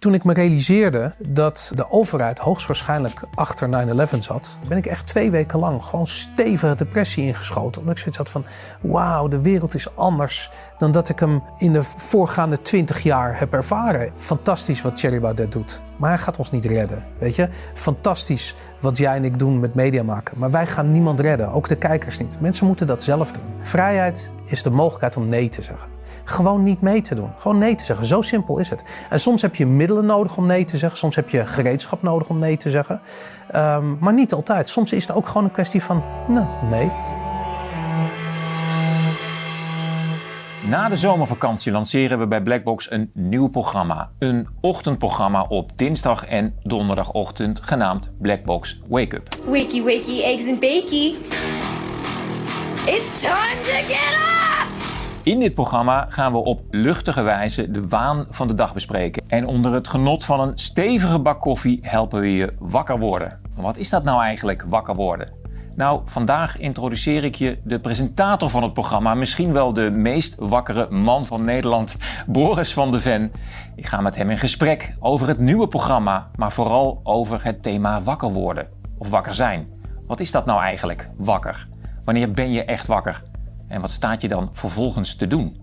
toen ik me realiseerde dat de overheid hoogstwaarschijnlijk achter 9-11 zat, ben ik echt twee weken lang gewoon stevige depressie ingeschoten. Omdat ik zoiets had van: wauw, de wereld is anders dan dat ik hem in de voorgaande 20 jaar heb ervaren. Fantastisch wat Thierry Baudet doet. Maar hij gaat ons niet redden. Weet je? Fantastisch wat jij en ik doen met media maken. Maar wij gaan niemand redden. Ook de kijkers niet. Mensen moeten dat zelf doen. Vrijheid is de mogelijkheid om nee te zeggen gewoon niet mee te doen. Gewoon nee te zeggen. Zo simpel is het. En soms heb je middelen nodig om nee te zeggen. Soms heb je gereedschap nodig om nee te zeggen. Um, maar niet altijd. Soms is het ook gewoon een kwestie van nou, nee. Na de zomervakantie lanceren we bij Blackbox een nieuw programma. Een ochtendprogramma op dinsdag en donderdagochtend genaamd Blackbox Wake Up. Wakey, wakey, eggs and bakey. It's time to get up! In dit programma gaan we op luchtige wijze de waan van de dag bespreken. En onder het genot van een stevige bak koffie helpen we je wakker worden. wat is dat nou eigenlijk, wakker worden? Nou, vandaag introduceer ik je de presentator van het programma, misschien wel de meest wakkere man van Nederland, Boris van de Ven. Ik ga met hem in gesprek over het nieuwe programma, maar vooral over het thema wakker worden of wakker zijn. Wat is dat nou eigenlijk, wakker? Wanneer ben je echt wakker? En wat staat je dan vervolgens te doen?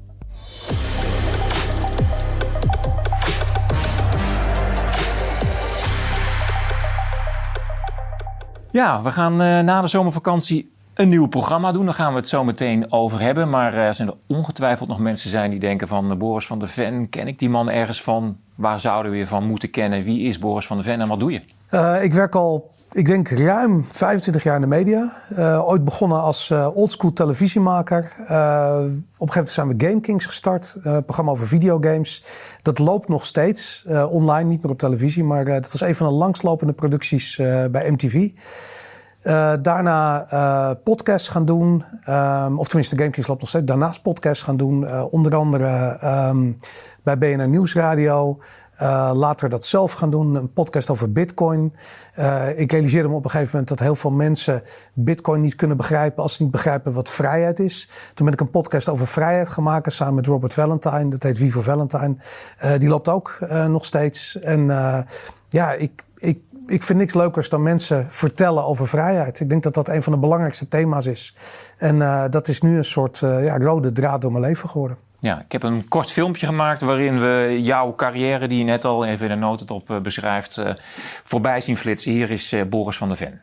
Ja, we gaan uh, na de zomervakantie een nieuw programma doen. Daar gaan we het zo meteen over hebben. Maar er zijn er ongetwijfeld nog mensen zijn die denken van... Uh, Boris van der Ven, ken ik die man ergens van? Waar zouden we je van moeten kennen? Wie is Boris van der Ven en wat doe je? ik werk al ik denk ruim 25 jaar in de media. Uh, ooit begonnen als uh, oldschool televisiemaker. Uh, op een gegeven moment zijn we Game Kings gestart. Een programma over videogames. Dat loopt nog steeds. online, niet meer op televisie. Maar dat was een van de langslopende producties bij MTV. daarna podcasts gaan doen. Um, of tenminste, Game Kings loopt nog steeds. Daarnaast podcasts gaan doen. onder andere um, bij BNR Nieuwsradio. Uh, later dat zelf gaan doen, een podcast over Bitcoin. Uh, ik realiseerde me op een gegeven moment dat heel veel mensen Bitcoin niet kunnen begrijpen als ze niet begrijpen wat vrijheid is. Toen ben ik een podcast over vrijheid gaan maken samen met Robert Valentine. Dat heet Wie voor Valentine. Uh, die loopt ook nog steeds. En ja, ik, ik, ik vind niks leukers dan mensen vertellen over vrijheid. Ik denk dat dat een van de belangrijkste thema's is. En dat is nu een soort ja, rode draad door mijn leven geworden. Ja, ik heb een kort filmpje gemaakt waarin we jouw carrière, die je net al even in de notendop uh, beschrijft, uh, voorbij zien flitsen. Hier is uh, Boris van der Ven.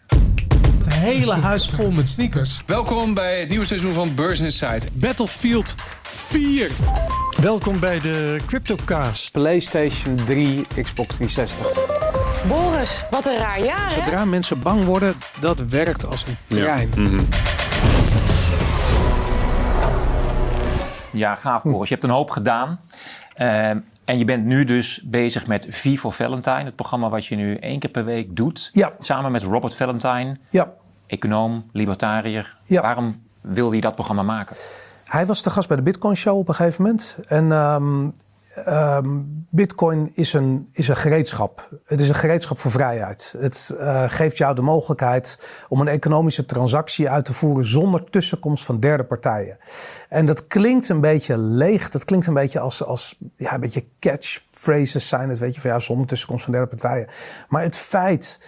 Het hele huis vol met sneakers. Welkom bij het nieuwe seizoen van Beurs Insight. Battlefield 4. Welkom bij de CryptoCast. PlayStation 3, Xbox 360. Boris, wat een raar jaar, hè? Zodra mensen bang worden, dat werkt als een trein. Ja. Mm -hmm. Ja, gaaf Boris. Je hebt een hoop gedaan. Uh, en je bent nu dus bezig met V for Valentine. Het programma wat je nu één keer per week doet. Ja. Samen met Robert Valentine. Ja. Econoom, libertariër. Ja. Waarom wilde je dat programma maken? Hij was de gast bij de Bitcoin Show op een gegeven moment. En um, Um, Bitcoin is een, is een gereedschap. Het is een gereedschap voor vrijheid. Het uh, geeft jou de mogelijkheid om een economische transactie uit te voeren zonder tussenkomst van derde partijen. En dat klinkt een beetje leeg. Dat klinkt een beetje als, als ja, een beetje catchphrases zijn het, weet je, van ja, zonder tussenkomst van derde partijen. Maar het feit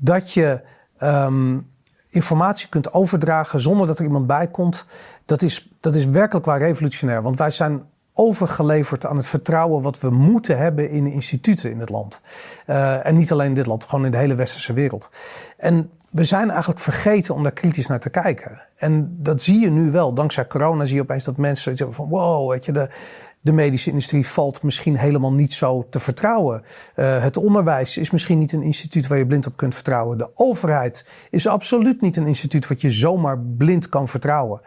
dat je um, informatie kunt overdragen zonder dat er iemand bij komt, dat is, dat is werkelijk waar revolutionair. Want wij zijn overgeleverd aan het vertrouwen wat we moeten hebben in instituten in het land. Uh, en niet alleen in dit land, gewoon in de hele westerse wereld. En we zijn eigenlijk vergeten om daar kritisch naar te kijken. En dat zie je nu wel. Dankzij corona zie je opeens dat mensen zeggen van wow, weet je, de, de medische industrie valt misschien helemaal niet zo te vertrouwen. Uh, het onderwijs is misschien niet een instituut waar je blind op kunt vertrouwen. De overheid is absoluut niet een instituut wat je zomaar blind kan vertrouwen.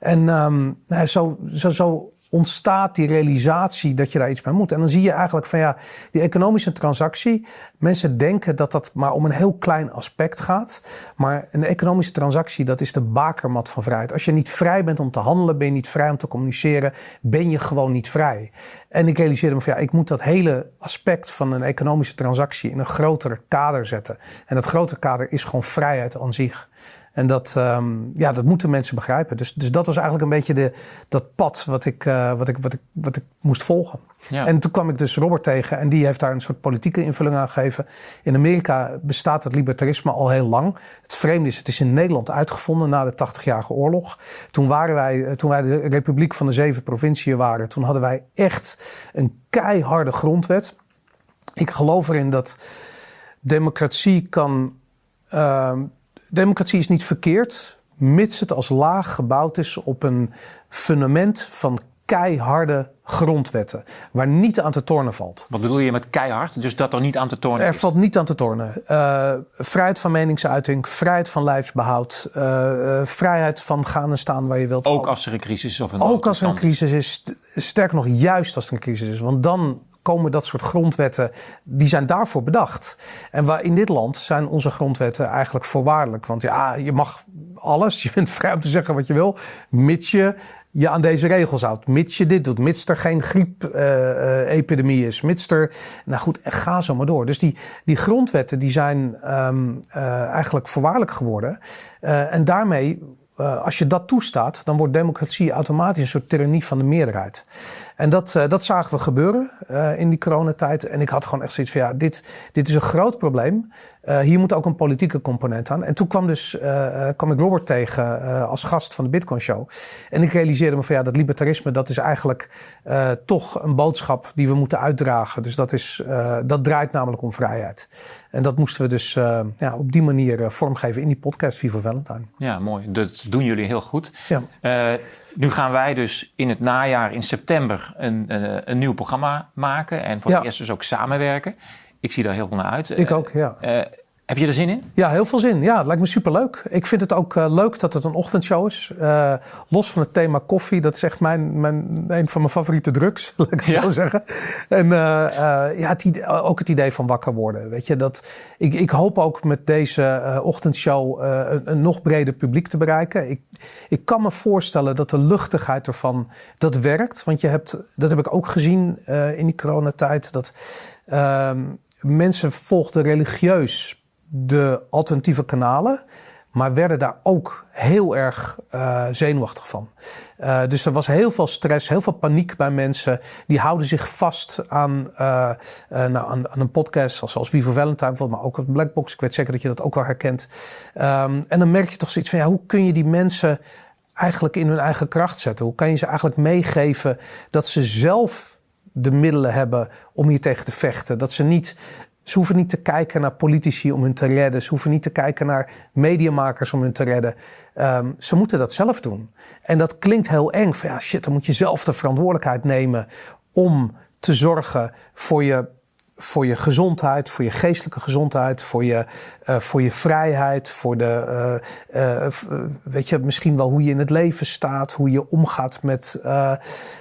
En um, nou, zo, zo, zo ontstaat die realisatie dat je daar iets mee moet. En dan zie je eigenlijk van ja, die economische transactie. Mensen denken dat dat maar om een heel klein aspect gaat. Maar een economische transactie, dat is de bakermat van vrijheid. Als je niet vrij bent om te handelen, ben je niet vrij om te communiceren, ben je gewoon niet vrij. En ik realiseerde me van ja, ik moet dat hele aspect van een economische transactie in een groter kader zetten. En dat grotere kader is gewoon vrijheid aan zich. En dat, ehm, ja, dat moeten mensen begrijpen. Dus, dus dat was eigenlijk een beetje de, dat pad wat ik, eh, wat, ik, wat, ik, wat ik moest volgen. Ja. En toen kwam ik dus Robert tegen en die heeft daar een soort politieke invulling aan gegeven. In Amerika bestaat het libertarisme al heel lang. Het vreemde is, het is in Nederland uitgevonden na de 80-jarige oorlog. Toen, waren wij, eh, toen wij de Republiek van de Zeven Provinciën waren, toen hadden wij echt een keiharde grondwet. Ik geloof erin dat democratie kan. ehm, democratie is niet verkeerd, mits het als laag gebouwd is op een fundament van keiharde grondwetten, waar niet aan te tornen valt. Wat bedoel je met keihard? Dus dat er niet aan te tornen Er is? valt niet aan te tornen. Eh, vrijheid van meningsuiting, vrijheid van lijfsbehoud, eh, eh, vrijheid van gaan en staan waar je wilt. Ook als er een crisis is of een Ook als er een crisis is, st- sterker nog, juist als er een crisis is. Want dan komen dat soort grondwetten, die zijn daarvoor bedacht. En waar in dit land zijn onze grondwetten eigenlijk voorwaardelijk. Want ja, je mag alles, je bent vrij om te zeggen wat je wil, mits je je aan deze regels houdt. Mits je dit doet, mits er geen griepepidemie is, mits er... Nou goed, ga zo maar door. Dus die, die grondwetten die zijn ehm, eh, eigenlijk voorwaardelijk geworden. Eh, en daarmee eh, als je dat toestaat, dan wordt democratie automatisch een soort tirannie van de meerderheid. En dat, eh, dat zagen we gebeuren eh, in die coronatijd. En ik had gewoon echt zoiets van, ja, dit, dit is een groot probleem. Eh, hier moet ook een politieke component aan. En toen kwam, dus, kwam ik Robert tegen als gast van de Bitcoin Show. En ik realiseerde me van, ja, dat libertarisme, dat is eigenlijk toch een boodschap die we moeten uitdragen. Dus dat, is, dat draait namelijk om vrijheid. En dat moesten we dus ja, op die manier vormgeven in die podcast Viva Valentine. Ja, mooi. Dat doen jullie heel goed. Ja. Nu gaan wij dus in het najaar, in september, een, eh, een nieuw programma maken. En voor Ja. het eerst dus ook samenwerken. Ik zie daar heel veel naar uit. Ik Eh, ook, ja. Heb je er zin in? Ja, heel veel zin. Ja, het lijkt me superleuk. Ik vind het ook eh, leuk dat het een ochtendshow is. Eh, los van het thema koffie, dat is echt mijn, mijn, een van mijn favoriete drugs, laat ik het Ja. zo zeggen. En eh, ja, het idee- ook het idee van wakker worden. Weet je, dat, ik, ik hoop ook met deze ochtendshow een, een nog breder publiek te bereiken. Ik, ik kan me voorstellen dat de luchtigheid ervan, dat werkt. Want je hebt, dat heb ik ook gezien in die coronatijd, dat ehm, mensen volgden religieus de alternatieve kanalen, maar werden daar ook heel erg eh, zenuwachtig van. Eh, dus er was heel veel stress, heel veel paniek bij mensen. Die houden zich vast aan, eh, nou, aan, aan een podcast zoals, Vivo Valentine, maar ook op Blackbox. Ik weet zeker dat je dat ook wel herkent. Ehm, en dan merk je toch zoiets van, ja, hoe kun je die mensen eigenlijk in hun eigen kracht zetten? Hoe kan je ze eigenlijk meegeven dat ze zelf de middelen hebben om hier tegen te vechten? Dat ze niet ze hoeven niet te kijken naar politici om hun te redden. Ze hoeven niet te kijken naar mediamakers om hun te redden. Ehm, ze moeten dat zelf doen. En dat klinkt heel eng. Ja, shit, dan moet je zelf de verantwoordelijkheid nemen om te zorgen voor je, voor je gezondheid, voor je geestelijke gezondheid, voor je, eh, voor je vrijheid, voor de, eh, eh, weet je, misschien wel hoe je in het leven staat, hoe je omgaat met, eh,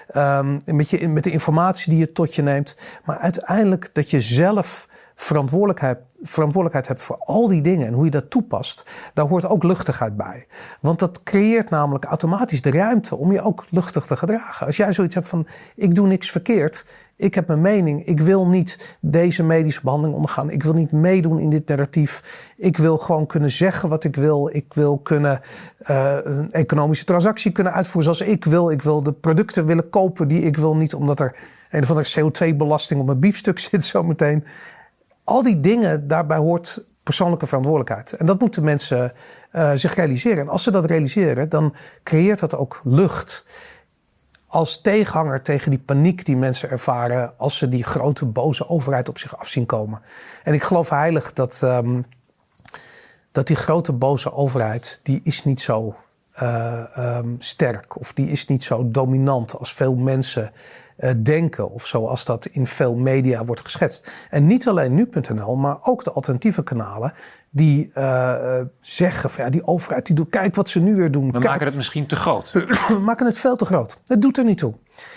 ehm, met, je, met de informatie die je tot je neemt. Maar uiteindelijk dat je zelf verantwoordelijkheid, verantwoordelijkheid hebt voor al die dingen en hoe je dat toepast, daar hoort ook luchtigheid bij. Want dat creëert namelijk automatisch de ruimte om je ook luchtig te gedragen. Als jij zoiets hebt van: ik doe niks verkeerd, ik heb mijn mening, ik wil niet deze medische behandeling ondergaan, ik wil niet meedoen in dit narratief, ik wil gewoon kunnen zeggen wat ik wil, ik wil kunnen eh, een economische transactie kunnen uitvoeren zoals ik wil, ik wil de producten willen kopen die ik wil, niet omdat er een of andere CO2-belasting op mijn biefstuk zit zometeen al die dingen, daarbij hoort persoonlijke verantwoordelijkheid. En dat moeten mensen eh, zich realiseren. En als ze dat realiseren, dan creëert dat ook lucht. Als tegenhanger tegen die paniek die mensen ervaren als ze die grote boze overheid op zich af zien komen. En ik geloof heilig dat, ehm, dat die grote boze overheid, die is niet zo eh, ehm, sterk of die is niet zo dominant als veel mensen eh, denken of zoals dat in veel media wordt geschetst. En niet alleen nu.nl, maar ook de alternatieve kanalen die eh, zeggen van ja, die overheid die doet, kijk wat ze nu weer doen. We Kijk, maken het misschien te groot. we maken het veel te groot. Het doet er niet toe.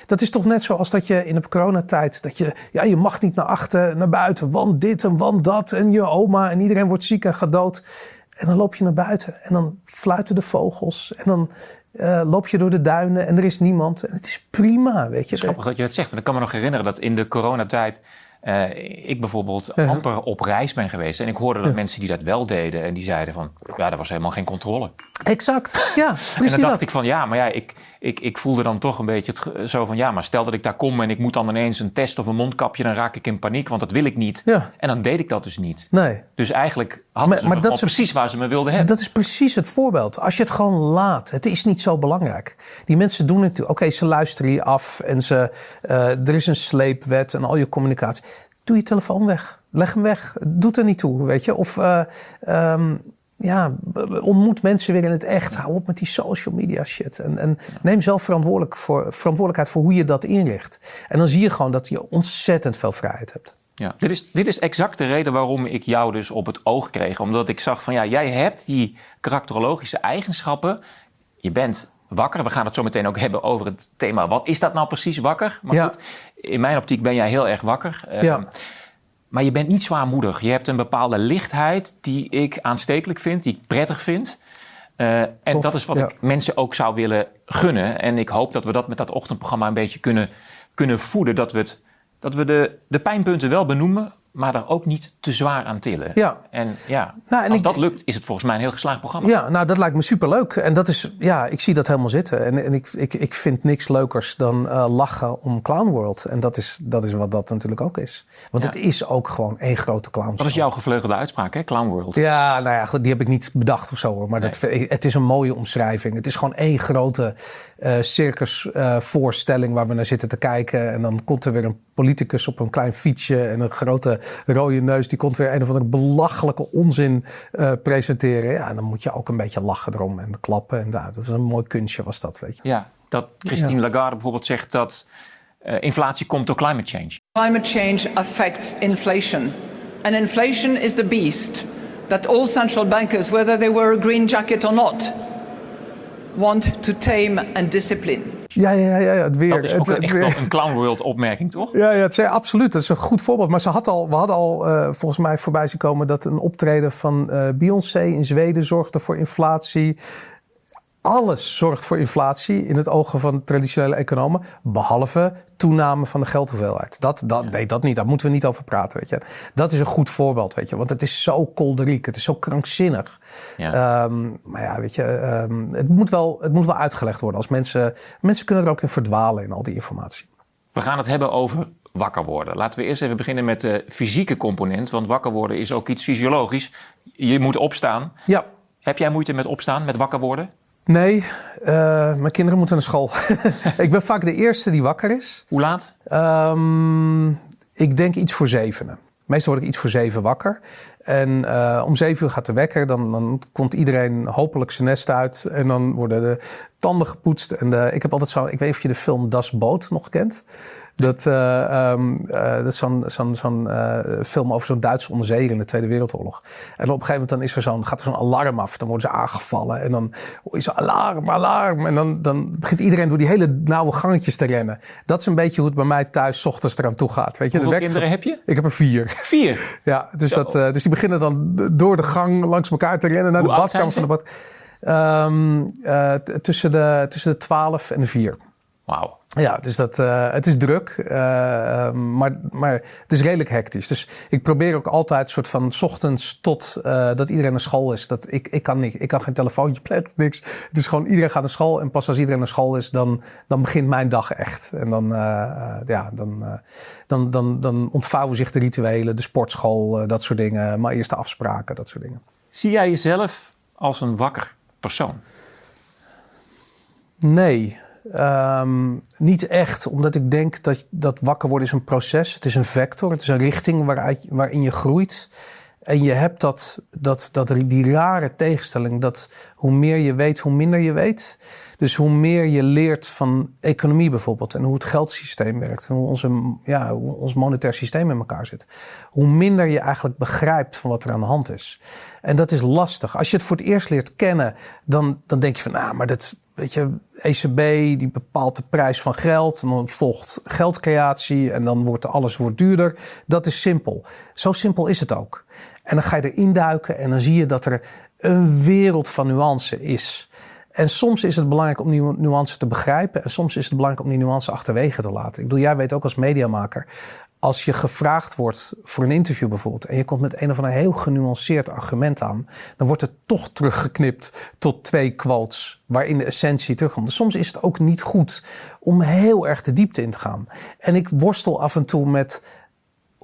Dat is toch net zoals dat je in de coronatijd, dat je, ja, je mag niet naar achter, naar buiten, want dit en want dat en je oma en iedereen wordt ziek en gaat dood. En dan loop je naar buiten en dan fluiten de vogels en dan eh, loop je door de duinen en er is niemand. En het is prima, weet je. Het is grappig dat je dat zegt. Want ik kan me nog herinneren dat in de coronatijd eh, ik bijvoorbeeld amper op reis ben geweest. En ik hoorde dat mensen die dat wel deden. En die zeiden van, ja, er was helemaal geen controle. Exact, ja, En dan dacht dat. ik van, ja, maar ja, ik, ik, ik voelde dan toch een beetje het, zo van... ja, maar stel dat ik daar kom en ik moet dan ineens een test of een mondkapje... dan raak ik in paniek, want dat wil ik niet. Ja. En dan deed ik dat dus niet. Nee, Dus eigenlijk hadden Maar- maar dat is- precies waar ze me wilden hebben. dat is precies het voorbeeld. Als je het gewoon laat, het is niet zo belangrijk. Die mensen doen het, oké, ze luisteren je af en ze, eh, er is een sleepwet en al je communicatie. Doe je telefoon weg. Leg hem weg. Het Doet er niet toe, weet je. Of eh, ehm, ja, ontmoet mensen weer in het echt. Hou op met die social media shit. En, en neem zelf verantwoordelijk voor, verantwoordelijkheid voor hoe je dat inricht. En dan zie je gewoon dat je ontzettend veel vrijheid hebt. Ja. Dit, is, dit is exact de reden waarom ik jou dus op het oog kreeg. Omdat ik zag van ja, jij hebt die karakterologische eigenschappen. Je bent wakker. We gaan het zo meteen ook hebben over het thema. Wat is dat nou precies wakker? Maar Ja. goed, in mijn optiek ben jij heel erg wakker. Ehm. Maar je bent niet zwaarmoedig. Je hebt een bepaalde lichtheid die ik aanstekelijk vind, die ik prettig vind. Eh, en Tof, dat is wat ja. ik mensen ook zou willen gunnen. En ik hoop dat we dat met dat ochtendprogramma een beetje kunnen, kunnen voeden. Dat we, het, dat we de, de pijnpunten wel benoemen, maar er ook niet te zwaar aan tillen. Ja. En ja, Nou, en als ik- dat lukt, is het volgens mij een heel geslaagd programma. Ja, nou dat lijkt me superleuk. En dat is, ja, ik zie dat helemaal zitten. En, en ik, ik, ik vind niks leukers dan eh, lachen om Clown World. En dat is, dat is wat dat natuurlijk ook is. Want Ja. het is ook gewoon één grote clown. Dat is jouw gevleugelde uitspraak, hè? Clown World. Ja, nou ja, goed, die heb ik niet bedacht of zo hoor. Maar dat, het is een mooie omschrijving. Het is gewoon één grote eh circusvoorstelling waar we naar zitten te kijken. En dan komt er weer een politicus op een klein fietsje en een grote rode neus. Die komt weer een of andere belachelijke onzin eh, presenteren. Ja, en dan moet je ook een beetje lachen erom en klappen. En nou, dat is een mooi kunstje was dat, weet je. Ja, dat Christine Lagarde bijvoorbeeld zegt dat eh, inflatie komt door climate change. Climate change affects inflation. And inflation is the beast that all central bankers, whether they wear a green jacket or not, want to tame and discipline. Ja, ja, ja, ja het weer. Dat is ook het, het echt weer. wel een Clown World opmerking, toch? Ja, ja het is, absoluut. Dat is een goed voorbeeld. Maar ze had al, we hadden al eh, volgens mij voorbij zien komen dat een optreden van eh, Beyoncé in Zweden zorgde voor inflatie. Alles zorgt voor inflatie in het ogen van traditionele economen, behalve toename van de geldhoeveelheid. Dat, dat, Nee, dat niet. Daar moeten we niet over praten. Weet je. Dat is een goed voorbeeld, weet je. Want het is zo kolderiek, het is zo krankzinnig. Ja. Ehm, maar ja, weet je, ehm, het, moet wel, het moet wel uitgelegd worden. Als mensen, mensen kunnen er ook in verdwalen in al die informatie. We gaan het hebben over wakker worden. Laten we eerst even beginnen met de fysieke component. Want wakker worden is ook iets fysiologisch. Je moet opstaan. Ja, Heb jij moeite met opstaan, met wakker worden? Nee, eh, mijn kinderen moeten naar school. ik ben vaak de eerste die wakker is. Hoe laat? Ehm, ik denk iets voor zevenen. Meestal word ik iets voor zeven wakker. En eh, om zeven uur gaat de wekker. Dan, dan komt iedereen hopelijk zijn nest uit. En dan worden de tanden gepoetst. En de, ik heb altijd zo... Ik weet of je de film Das Boot nog kent. Dat, eh, ehm, eh, dat is zo'n zo'n zo'n eh, film over zo'n Duitse onderzeeër in de Tweede Wereldoorlog. En op een gegeven moment dan is er zo'n, gaat er zo'n alarm af. Dan worden ze aangevallen. En dan je zo alarm, alarm. En dan, dan begint iedereen door die hele nauwe gangetjes te rennen. Dat is een beetje hoe het bij mij thuis 's ochtends eraan toe gaat. Weet je? De Hoeveel wekker- kinderen heb je? Ik heb er vier. Vier. Ja, dus, Zo. dat, dus die beginnen dan door de gang langs elkaar te rennen naar Hoe de badkamer van de bad. Ehm, eh, tussen, de, tussen de 12 en de 4. Wauw. Ja, dus dat, eh, het is druk, eh, ehm, maar, maar het is redelijk hectisch. Dus ik probeer ook altijd soort van 's ochtends tot eh, dat iedereen naar school is. Dat ik, ik, kan niet, ik kan geen telefoontje pletten, niks. Het is gewoon iedereen gaat naar school en pas als iedereen naar school is, dan, dan begint mijn dag echt. En dan, ja, dan, dan, dan, dan ontvouwen zich de rituelen, de sportschool, dat soort dingen. Mijn eerste afspraken, dat soort dingen. Zie jij jezelf als een wakker persoon? Nee, ehm, niet echt. Omdat ik denk dat, dat wakker worden is een proces. Het is een vector. Het is een richting waarin je groeit. En je hebt dat, dat, dat, die rare tegenstelling dat hoe meer je weet, hoe minder je weet. Dus hoe meer je leert van economie bijvoorbeeld en hoe het geldsysteem werkt en hoe, onze, ja, ons monetair systeem in elkaar zit, hoe minder je eigenlijk begrijpt van wat er aan de hand is. En dat is lastig. Als je het voor het eerst leert kennen, dan, dan denk je van, nou, maar dat, weet je, ECB die bepaalt de prijs van geld en dan volgt geldcreatie en dan wordt alles wordt duurder. Dat is simpel. Zo simpel is het ook. En dan ga je erin duiken en dan zie je dat er een wereld van nuance is. En soms is het belangrijk om die nuance te begrijpen. En soms is het belangrijk om die nuance achterwege te laten. Ik bedoel, jij weet ook als mediamaker. als je gevraagd wordt voor een interview bijvoorbeeld. en je komt met een of ander heel genuanceerd argument aan. dan wordt het toch teruggeknipt tot twee quotes. waarin de essentie terugkomt. Dus soms is het ook niet goed om heel erg de diepte in te gaan. En ik worstel af en toe met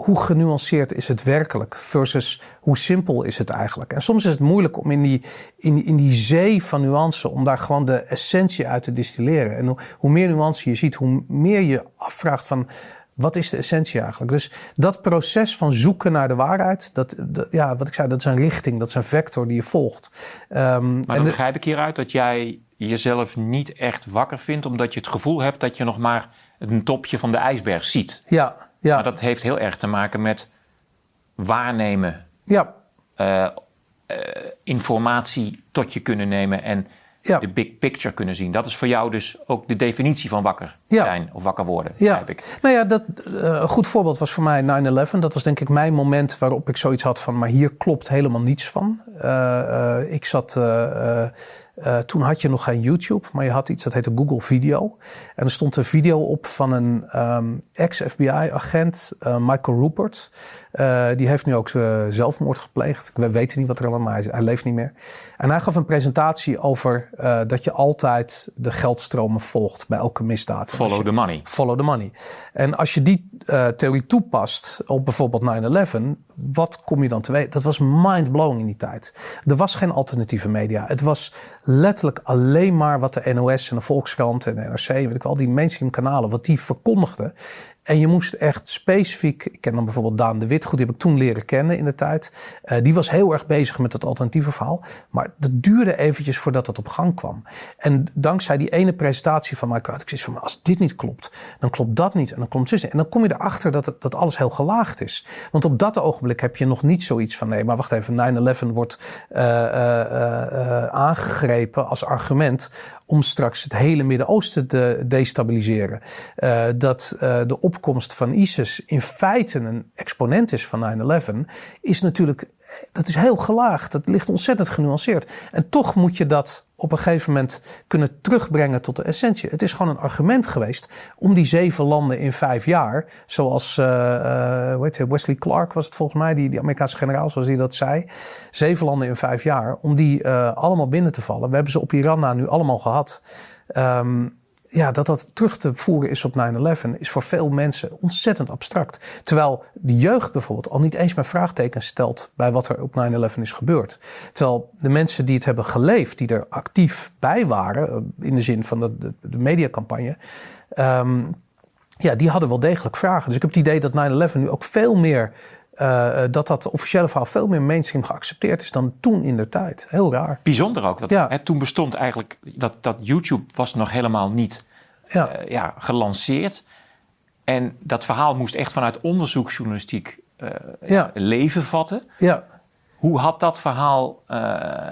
hoe genuanceerd is het werkelijk versus hoe simpel is het eigenlijk. En soms is het moeilijk om in die, in, in die zee van nuance, om daar gewoon de essentie uit te distilleren. En hoe, hoe meer nuance je ziet, hoe meer je afvraagt van wat is de essentie eigenlijk? Dus dat proces van zoeken naar de waarheid, dat, dat ja, wat ik zei, dat is een richting, dat is een vector die je volgt. Um, maar dan begrijp ik hieruit dat jij jezelf niet echt wakker vindt, omdat je het gevoel hebt dat je nog maar een topje van de ijsberg ziet. Ja, ja. Maar dat heeft heel erg te maken met waarnemen. Ja. Uh, uh, informatie tot je kunnen nemen en ja. de big picture kunnen zien. Dat is voor jou dus ook de definitie van wakker zijn of wakker worden, ja. ik. Nou ja, dat, uh, een goed voorbeeld was voor mij 9-11. Dat was denk ik mijn moment waarop ik zoiets had van... maar hier klopt helemaal niets van. ik zat uh, toen had je nog geen YouTube, maar je had iets dat heette Google Video. En er stond een video op van een um, ex-FBI-agent, uh, Michael Rupert. Uh, die heeft nu ook zelfmoord gepleegd. We weten niet wat er allemaal, maar hij, hij, leeft niet meer. En hij gaf een presentatie over dat je altijd de geldstromen volgt bij elke misdaad. Follow je, the money. Follow the money. En als je die theorie toepast op bijvoorbeeld 9-11, wat kom je dan te weten? Dat was mind-blowing in die tijd. Er was geen alternatieve media. Het was letterlijk alleen maar wat de NOS en de Volkskrant en de NRC, weet ik al, die mainstream kanalen, wat die verkondigden. En je moest echt specifiek, ik ken dan bijvoorbeeld Daan de Wit, goed, die heb ik toen leren kennen in de tijd. Uh, die was heel erg bezig met het alternatieve verhaal. Maar dat duurde eventjes voordat dat op gang kwam. En dankzij die ene presentatie van mij had ik zoiets van, als dit niet klopt, dan klopt dat niet. En dan klopt het En dan kom je erachter dat, dat alles heel gelaagd is. Want op dat ogenblik heb je nog niet zoiets van, nee, maar wacht even, 9-11 wordt uh, uh, aangegrepen als argument om straks het hele Midden-Oosten te destabiliseren. Uh, dat uh, de opkomst van ISIS in feite een exponent is van 9-11, is natuurlijk, dat is heel gelaagd. Dat ligt ontzettend genuanceerd. En toch moet je dat op een gegeven moment kunnen terugbrengen tot de essentie. Het is gewoon een argument geweest om die zeven landen in vijf jaar, zoals uh, uh, Wesley Clark was het volgens mij, die, die Amerikaanse generaal, zoals hij dat zei. Zeven landen in vijf jaar, om die uh, allemaal binnen te vallen. We hebben ze op Iran nu allemaal gehad. Um, ja, dat dat terug te voeren is op 9-11 is voor veel mensen ontzettend abstract. Terwijl de jeugd bijvoorbeeld al niet eens meer vraagtekens stelt bij wat er op 9-11 is gebeurd. Terwijl de mensen die het hebben geleefd, die er actief bij waren, eh, in de zin van de, de, mediacampagne, um, ja, die hadden wel degelijk vragen. Dus ik heb het idee dat 9-11 nu ook veel meer uh, dat dat officiële verhaal veel meer mainstream geaccepteerd is dan toen in de tijd. Heel raar. Bijzonder ook. Dat, ja. hè, toen bestond eigenlijk dat, dat YouTube was nog helemaal niet ja. Uh, ja, gelanceerd. En dat verhaal moest echt vanuit onderzoeksjournalistiek uh, ja. leven vatten. Ja. Hoe had dat verhaal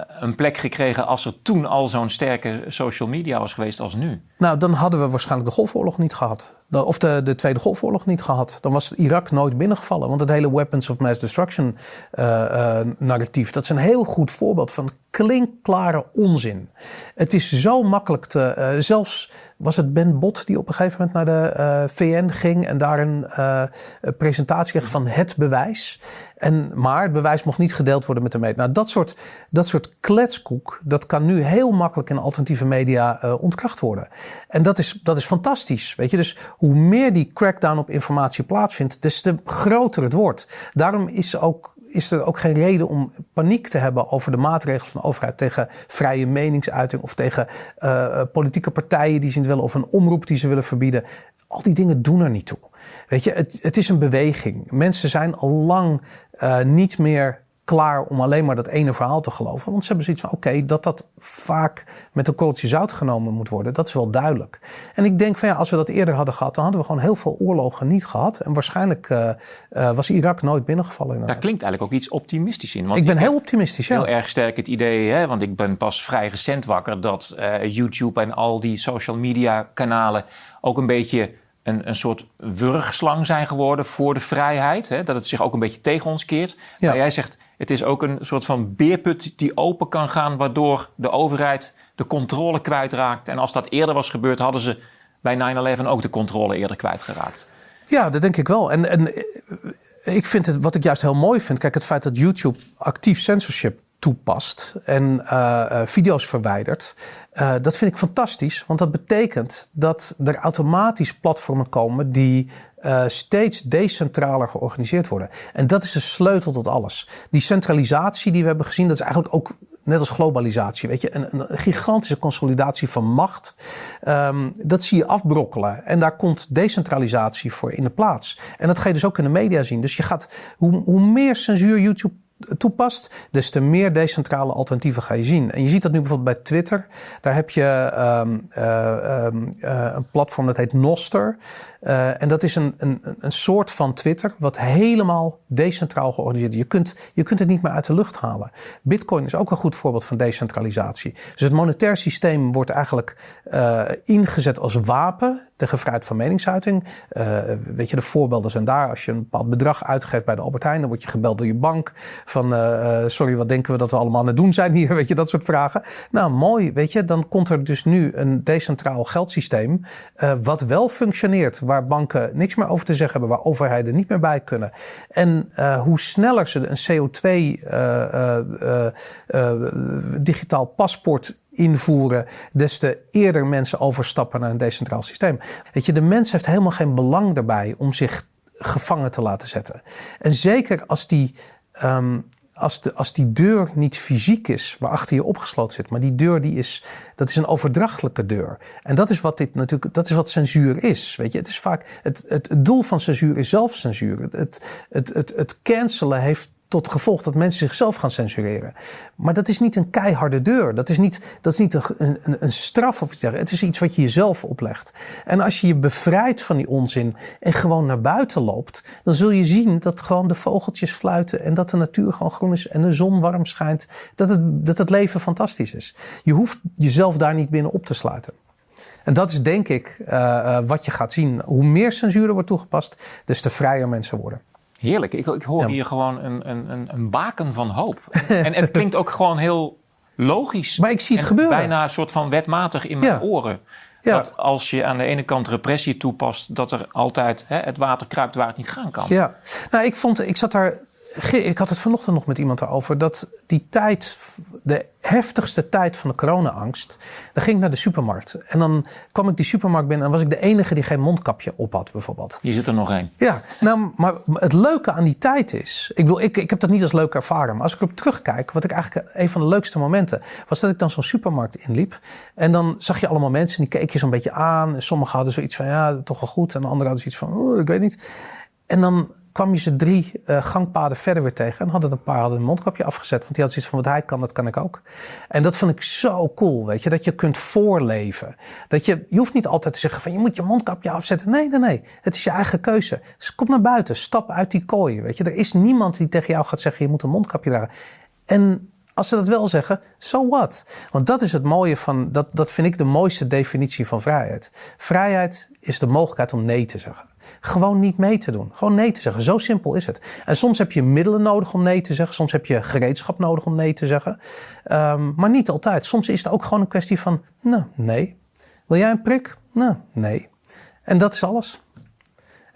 een plek gekregen als er toen al zo'n sterke social media was geweest als nu? Nou, dan hadden we waarschijnlijk de Golfoorlog niet gehad of de, de Tweede Golfoorlog niet gehad. Dan was Irak nooit binnengevallen. Want het hele Weapons of Mass Destruction uh, uh, narratief... dat is een heel goed voorbeeld van klinkklare onzin. Het is zo makkelijk te... Uh, zelfs was het Ben Bot die op een gegeven moment naar de VN ging... en daar een presentatie kreeg van het bewijs. En, maar het bewijs mocht niet gedeeld worden met de media. Nou, dat soort, dat soort kletskoek... dat kan nu heel makkelijk in alternatieve media ontkracht worden. En dat is, dat is fantastisch, weet je. Dus hoe meer die crackdown op informatie plaatsvindt, des te groter het wordt. Daarom is, ook, is er ook geen reden om paniek te hebben over de maatregelen van de overheid tegen vrije meningsuiting of tegen uh, politieke partijen die ze willen of een omroep die ze willen verbieden. Al die dingen doen er niet toe. Weet je, het, het is een beweging. Mensen zijn al lang uh, niet meer klaar om alleen maar dat ene verhaal te geloven. Want ze hebben zoiets van: oké, dat dat vaak met een korreltje zout genomen moet worden, dat is wel duidelijk. En ik denk van ja, als we dat eerder hadden gehad, dan hadden we gewoon heel veel oorlogen niet gehad. En waarschijnlijk uh, uh, was Irak nooit binnengevallen. Daar klinkt eigenlijk ook iets optimistisch in. Want ik ben heel optimistisch, ja. Heel erg sterk het idee, hè, want ik ben pas vrij recent wakker, dat uh, YouTube en al die social media kanalen ook een beetje een, een soort wurgslang zijn geworden voor de vrijheid. Hè? Dat het zich ook een beetje tegen ons keert. Ja. Maar jij zegt, het is ook een soort van beerput die open kan gaan, waardoor de overheid de controle kwijtraakt. En als dat eerder was gebeurd, hadden ze bij 9-11 ook de controle eerder kwijtgeraakt. Ja, dat denk ik wel. En, en eh, ik vind het, wat ik juist heel mooi vind, kijk, het feit dat YouTube actief censorship toepast en uh, video's verwijdert, dat vind ik fantastisch. Want dat betekent dat er automatisch platformen komen die steeds decentraler georganiseerd worden. En dat is de sleutel tot alles. Die centralisatie die we hebben gezien, dat is eigenlijk ook net als globalisatie, weet je, een, een gigantische consolidatie van macht. Um, dat zie je afbrokkelen. En daar komt decentralisatie voor in de plaats. En dat ga je dus ook in de media zien. Dus je gaat, hoe, hoe meer censuur YouTube toepast, des te meer decentrale alternatieven ga je zien. En je ziet dat nu bijvoorbeeld bij Twitter. Daar heb je um, uh, um, uh, een platform dat heet Noster. Uh, en dat is een, een, een soort van Twitter wat helemaal decentraal georganiseerd is. Je kunt, je kunt het niet meer uit de lucht halen. Bitcoin is ook een goed voorbeeld van decentralisatie. Dus het monetair systeem wordt eigenlijk ingezet als wapen tegen vrijheid van meningsuiting. weet je, de voorbeelden zijn daar. Als je een bepaald bedrag uitgeeft bij de Albert Heijn, dan word je gebeld door je bank. Van sorry, wat denken we dat we allemaal aan het doen zijn hier? Weet je, dat soort vragen. Nou, mooi, weet je. Dan komt er dus nu een decentraal geldsysteem. Wat wel functioneert. Waar banken niks meer over te zeggen hebben. Waar overheden niet meer bij kunnen. En uh, hoe sneller ze een CO2 digitaal paspoort invoeren, des te eerder mensen overstappen naar een decentraal systeem. Weet je, de mens heeft helemaal geen belang daarbij om zich gevangen te laten zetten. En zeker als die Um, als, de, als die deur niet fysiek is, waarachter je opgesloten zit, maar die deur die is, dat is een overdrachtelijke deur. En dat is wat dit natuurlijk, dat is wat censuur is. Weet je, het is vaak, het, het, het doel van censuur is zelfcensuur. Het, het, het, het cancelen heeft tot gevolg dat mensen zichzelf gaan censureren. Maar dat is niet een keiharde deur. Dat is niet, dat is niet een, een, een straf of iets dergelijks. Het is iets wat je jezelf oplegt. En als je je bevrijdt van die onzin en gewoon naar buiten loopt, dan zul je zien dat gewoon de vogeltjes fluiten en dat de natuur gewoon groen is en de zon warm schijnt. Dat het, dat het leven fantastisch is. Je hoeft jezelf daar niet binnen op te sluiten. En dat is denk ik uh, wat je gaat zien. Hoe meer censuur er wordt toegepast, des te vrijer mensen worden. Heerlijk. Ik, ik hoor hier gewoon een, een, een baken van hoop. en het klinkt ook gewoon heel logisch. Maar ik zie het gebeuren. Bijna een soort van wetmatig in mijn oren. Ja. Dat als je aan de ene kant repressie toepast, dat er altijd hè, het water kruipt waar het niet gaan kan. Ja, nou, ik vond, ik zat daar ik had het vanochtend nog met iemand daarover. Dat die tijd, de heftigste tijd van de corona-angst. Dan ging ik naar de supermarkt. En dan kwam ik die supermarkt binnen en was ik de enige die geen mondkapje op had, bijvoorbeeld. Je zit er nog één. Ja, nou, maar het leuke aan die tijd is. Ik, wil, ik, ik heb dat niet als leuk ervaren. Maar als ik erop terugkijk, wat ik eigenlijk een van de leukste momenten. was dat ik dan zo'n supermarkt inliep. En dan zag je allemaal mensen die keek je zo'n beetje aan. En sommigen hadden zoiets van ja, toch wel goed. En de anderen hadden zoiets van, oh, ik weet niet. En dan kwam je ze drie uh, gangpaden verder weer tegen. En hadden een paar hadden een mondkapje afgezet. Want die hadden zoiets van, wat hij kan, dat kan ik ook. En dat vond ik zo cool, weet je. Dat je kunt voorleven. Dat je, je hoeft niet altijd te zeggen van, je moet je mondkapje afzetten. Nee, nee, nee. Het is je eigen keuze. Dus kom naar buiten. Stap uit die kooi, weet je. Er is niemand die tegen jou gaat zeggen, je moet een mondkapje dragen. En als ze dat wel zeggen, so what? Want dat is het mooie van, dat, dat vind ik de mooiste definitie van vrijheid. Vrijheid is de mogelijkheid om nee te zeggen. Gewoon niet mee te doen. Gewoon nee te zeggen. Zo simpel is het. En soms heb je middelen nodig om nee te zeggen. Soms heb je gereedschap nodig om nee te zeggen. Um, maar niet altijd. Soms is het ook gewoon een kwestie van, nou, nee. Wil jij een prik? Nou, nee. En dat is alles.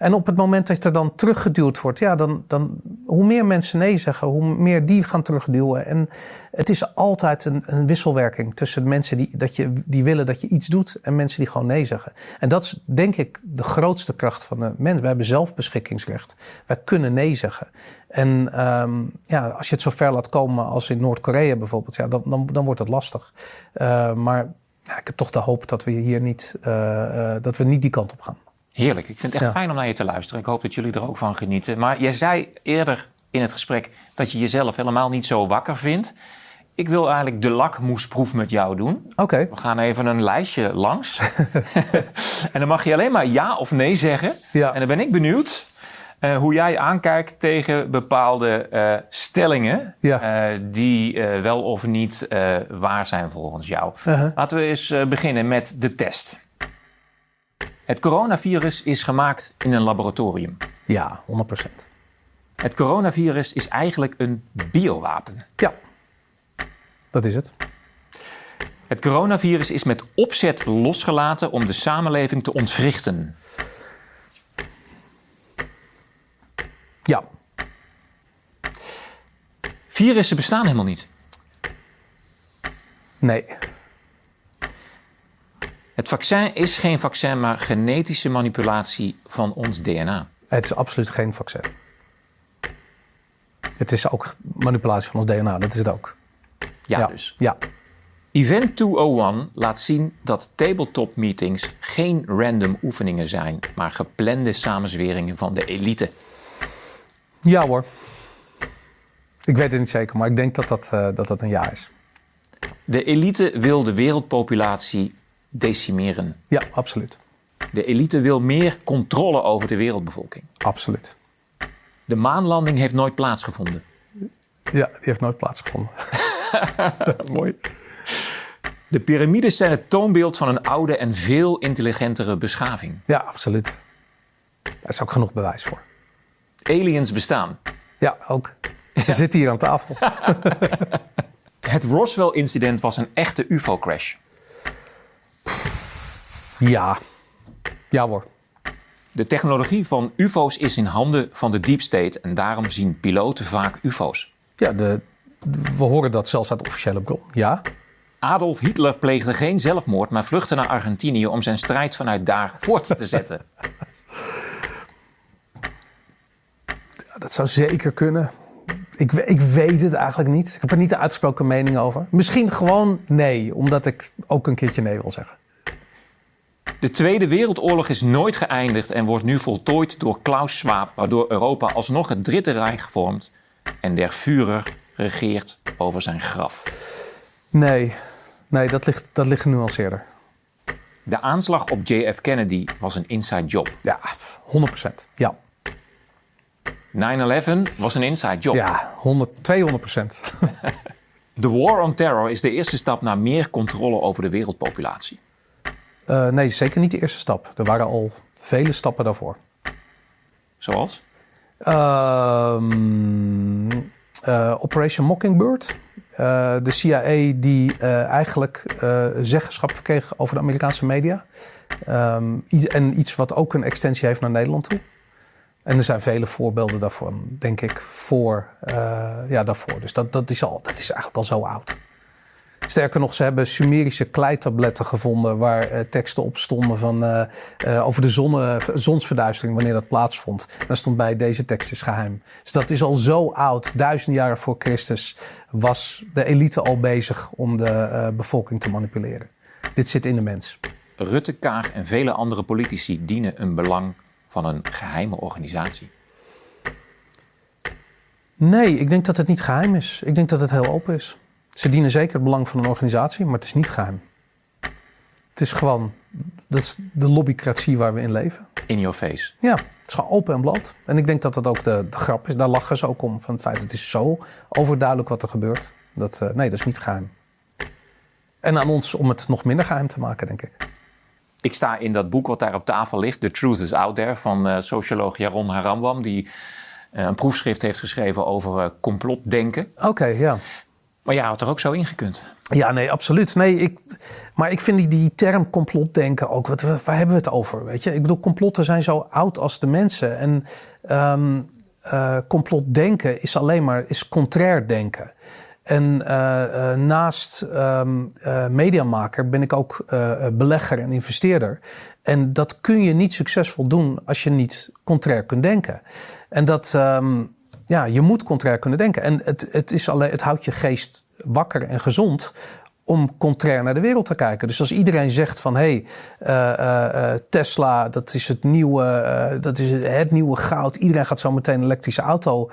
En op het moment dat er dan teruggeduwd wordt, ja, dan, dan hoe meer mensen nee zeggen, hoe meer die gaan terugduwen. En het is altijd een, een wisselwerking tussen mensen die, dat je, die willen dat je iets doet en mensen die gewoon nee zeggen. En dat is denk ik de grootste kracht van de mens. We hebben zelfbeschikkingsrecht. Wij kunnen nee zeggen. En um, ja, als je het zo ver laat komen als in Noord-Korea bijvoorbeeld, ja, dan, dan, dan wordt het lastig. Uh, maar ja, ik heb toch de hoop dat we hier niet, uh, dat we niet die kant op gaan. Heerlijk. Ik vind het echt fijn om naar je te luisteren. Ik hoop dat jullie er ook van genieten. Maar jij zei eerder in het gesprek dat je jezelf helemaal niet zo wakker vindt. Ik wil eigenlijk de lakmoesproef met jou doen. Oké. We gaan even een lijstje langs. en dan mag je alleen maar ja of nee zeggen. Ja. En dan ben ik benieuwd uh, hoe jij aankijkt tegen bepaalde uh, stellingen ja. uh, die wel of niet waar zijn volgens jou. -huh. Laten we eens beginnen met de test. Het coronavirus is gemaakt in een laboratorium. Ja, 100%. Het coronavirus is eigenlijk een biowapen. Ja, dat is het. Het coronavirus is met opzet losgelaten om de samenleving te ontwrichten. Ja, Virussen bestaan helemaal niet. nee. Het vaccin is geen vaccin, maar genetische manipulatie van ons DNA. Het is absoluut geen vaccin. Het is ook manipulatie van ons DNA, dat is het ook. Ja, dus. Ja, Event 201 laat zien dat tabletop meetings geen random oefeningen zijn, maar geplande samenzweringen van de elite. ja hoor. Ik weet het niet zeker, maar ik denk dat dat, eh, dat, dat een ja is. De elite wil de wereldpopulatie decimeren. Ja, absoluut. De elite wil meer controle over de wereldbevolking. Absoluut. De maanlanding heeft nooit plaatsgevonden. Ja, die heeft nooit plaatsgevonden. Mooi. De piramides zijn het toonbeeld van een oude en veel intelligentere beschaving. Ja, absoluut. Daar is ook genoeg bewijs voor. Aliens bestaan. Ja, ook. Ze zitten hier aan tafel. Het Roswell-incident was een echte UFO-crash. Ja. Ja hoor. De technologie van UFO's is in handen van de deep state en daarom zien piloten vaak UFO's. Ja, de, we horen dat zelfs uit officiële bron. Ja. Adolf Hitler pleegde geen zelfmoord, maar vluchtte naar Argentinië om zijn strijd vanuit daar voort te zetten. Dat zou zeker kunnen. Ik, ik weet het eigenlijk niet. Ik heb er niet de uitgesproken mening over. Misschien gewoon nee, omdat ik ook een keertje nee wil zeggen. De Tweede Wereldoorlog is nooit geëindigd en wordt nu voltooid door Klaus Schwab, waardoor Europa alsnog het Dritte Rijk vormt en der Führer regeert over zijn graf. Nee, nee dat, ligt, dat ligt genuanceerder. De aanslag op JF Kennedy was een inside job. 9-11 Ja, 100%. Ja, was een inside job. ja 100, 200%. De War on Terror is de eerste stap naar meer controle over de wereldpopulatie. Eh, nee, zeker niet de eerste stap. Er waren al vele stappen daarvoor. Zoals? Eh, Operation Mockingbird. Eh, de CIA die eigenlijk zeggenschap kreeg over de Amerikaanse media. Ehm, en iets wat ook een extensie heeft naar Nederland toe. En er zijn vele voorbeelden daarvan, denk ik, voor, eh, ja, daarvoor. Dus dat, dat, is al, dat is eigenlijk al zo oud. Sterker nog, ze hebben Sumerische kleitabletten gevonden waar eh, teksten op stonden van, eh, over de zonne, zonsverduistering, wanneer dat plaatsvond. En daar stond bij, deze tekst is geheim. Dus dat is al zo oud, duizend jaren voor Christus, was de elite al bezig om de bevolking te manipuleren. Dit zit in de mens. Rutte, Kaag en vele andere politici dienen een belang van een geheime organisatie. Nee, ik denk dat het niet geheim is. Ik denk dat het heel open is. Ze dienen zeker het belang van een organisatie, maar het is niet geheim. Het is gewoon, dat is de lobbycratie waar we in leven. In your face. Ja, het is gewoon open en bloot. En ik denk dat dat ook de, de grap is. Daar lachen ze ook om. Van het feit dat het is zo overduidelijk wat er gebeurt. Dat, eh, nee, dat is niet geheim. En aan ons om het nog minder geheim te maken, denk ik. Ik sta in dat boek wat daar op tafel ligt, The Truth is Out There, van eh, socioloog Jaron Harambam, die eh, een proefschrift heeft geschreven over eh, complotdenken. Oké, ja. Maar jij had er ook zo ingekund. Ja, nee, absoluut. Nee, ik, maar ik vind die, die term complotdenken ook, wat, waar hebben we het over? Weet je? Ik bedoel, complotten zijn zo oud als de mensen. En ehm eh, complotdenken is alleen maar is contrair denken. En eh, eh, naast eh, mediamaker ben ik ook belegger en investeerder. En dat kun je niet succesvol doen als je niet contrair kunt denken. En dat, ehm, ja, je moet contrair kunnen denken. En het, het, is alleen, het houdt je geest wakker en gezond om contrair naar de wereld te kijken. Dus als iedereen zegt van hé, hey, Tesla, dat is het nieuwe, dat is het nieuwe goud. Iedereen gaat zo meteen elektrische, auto,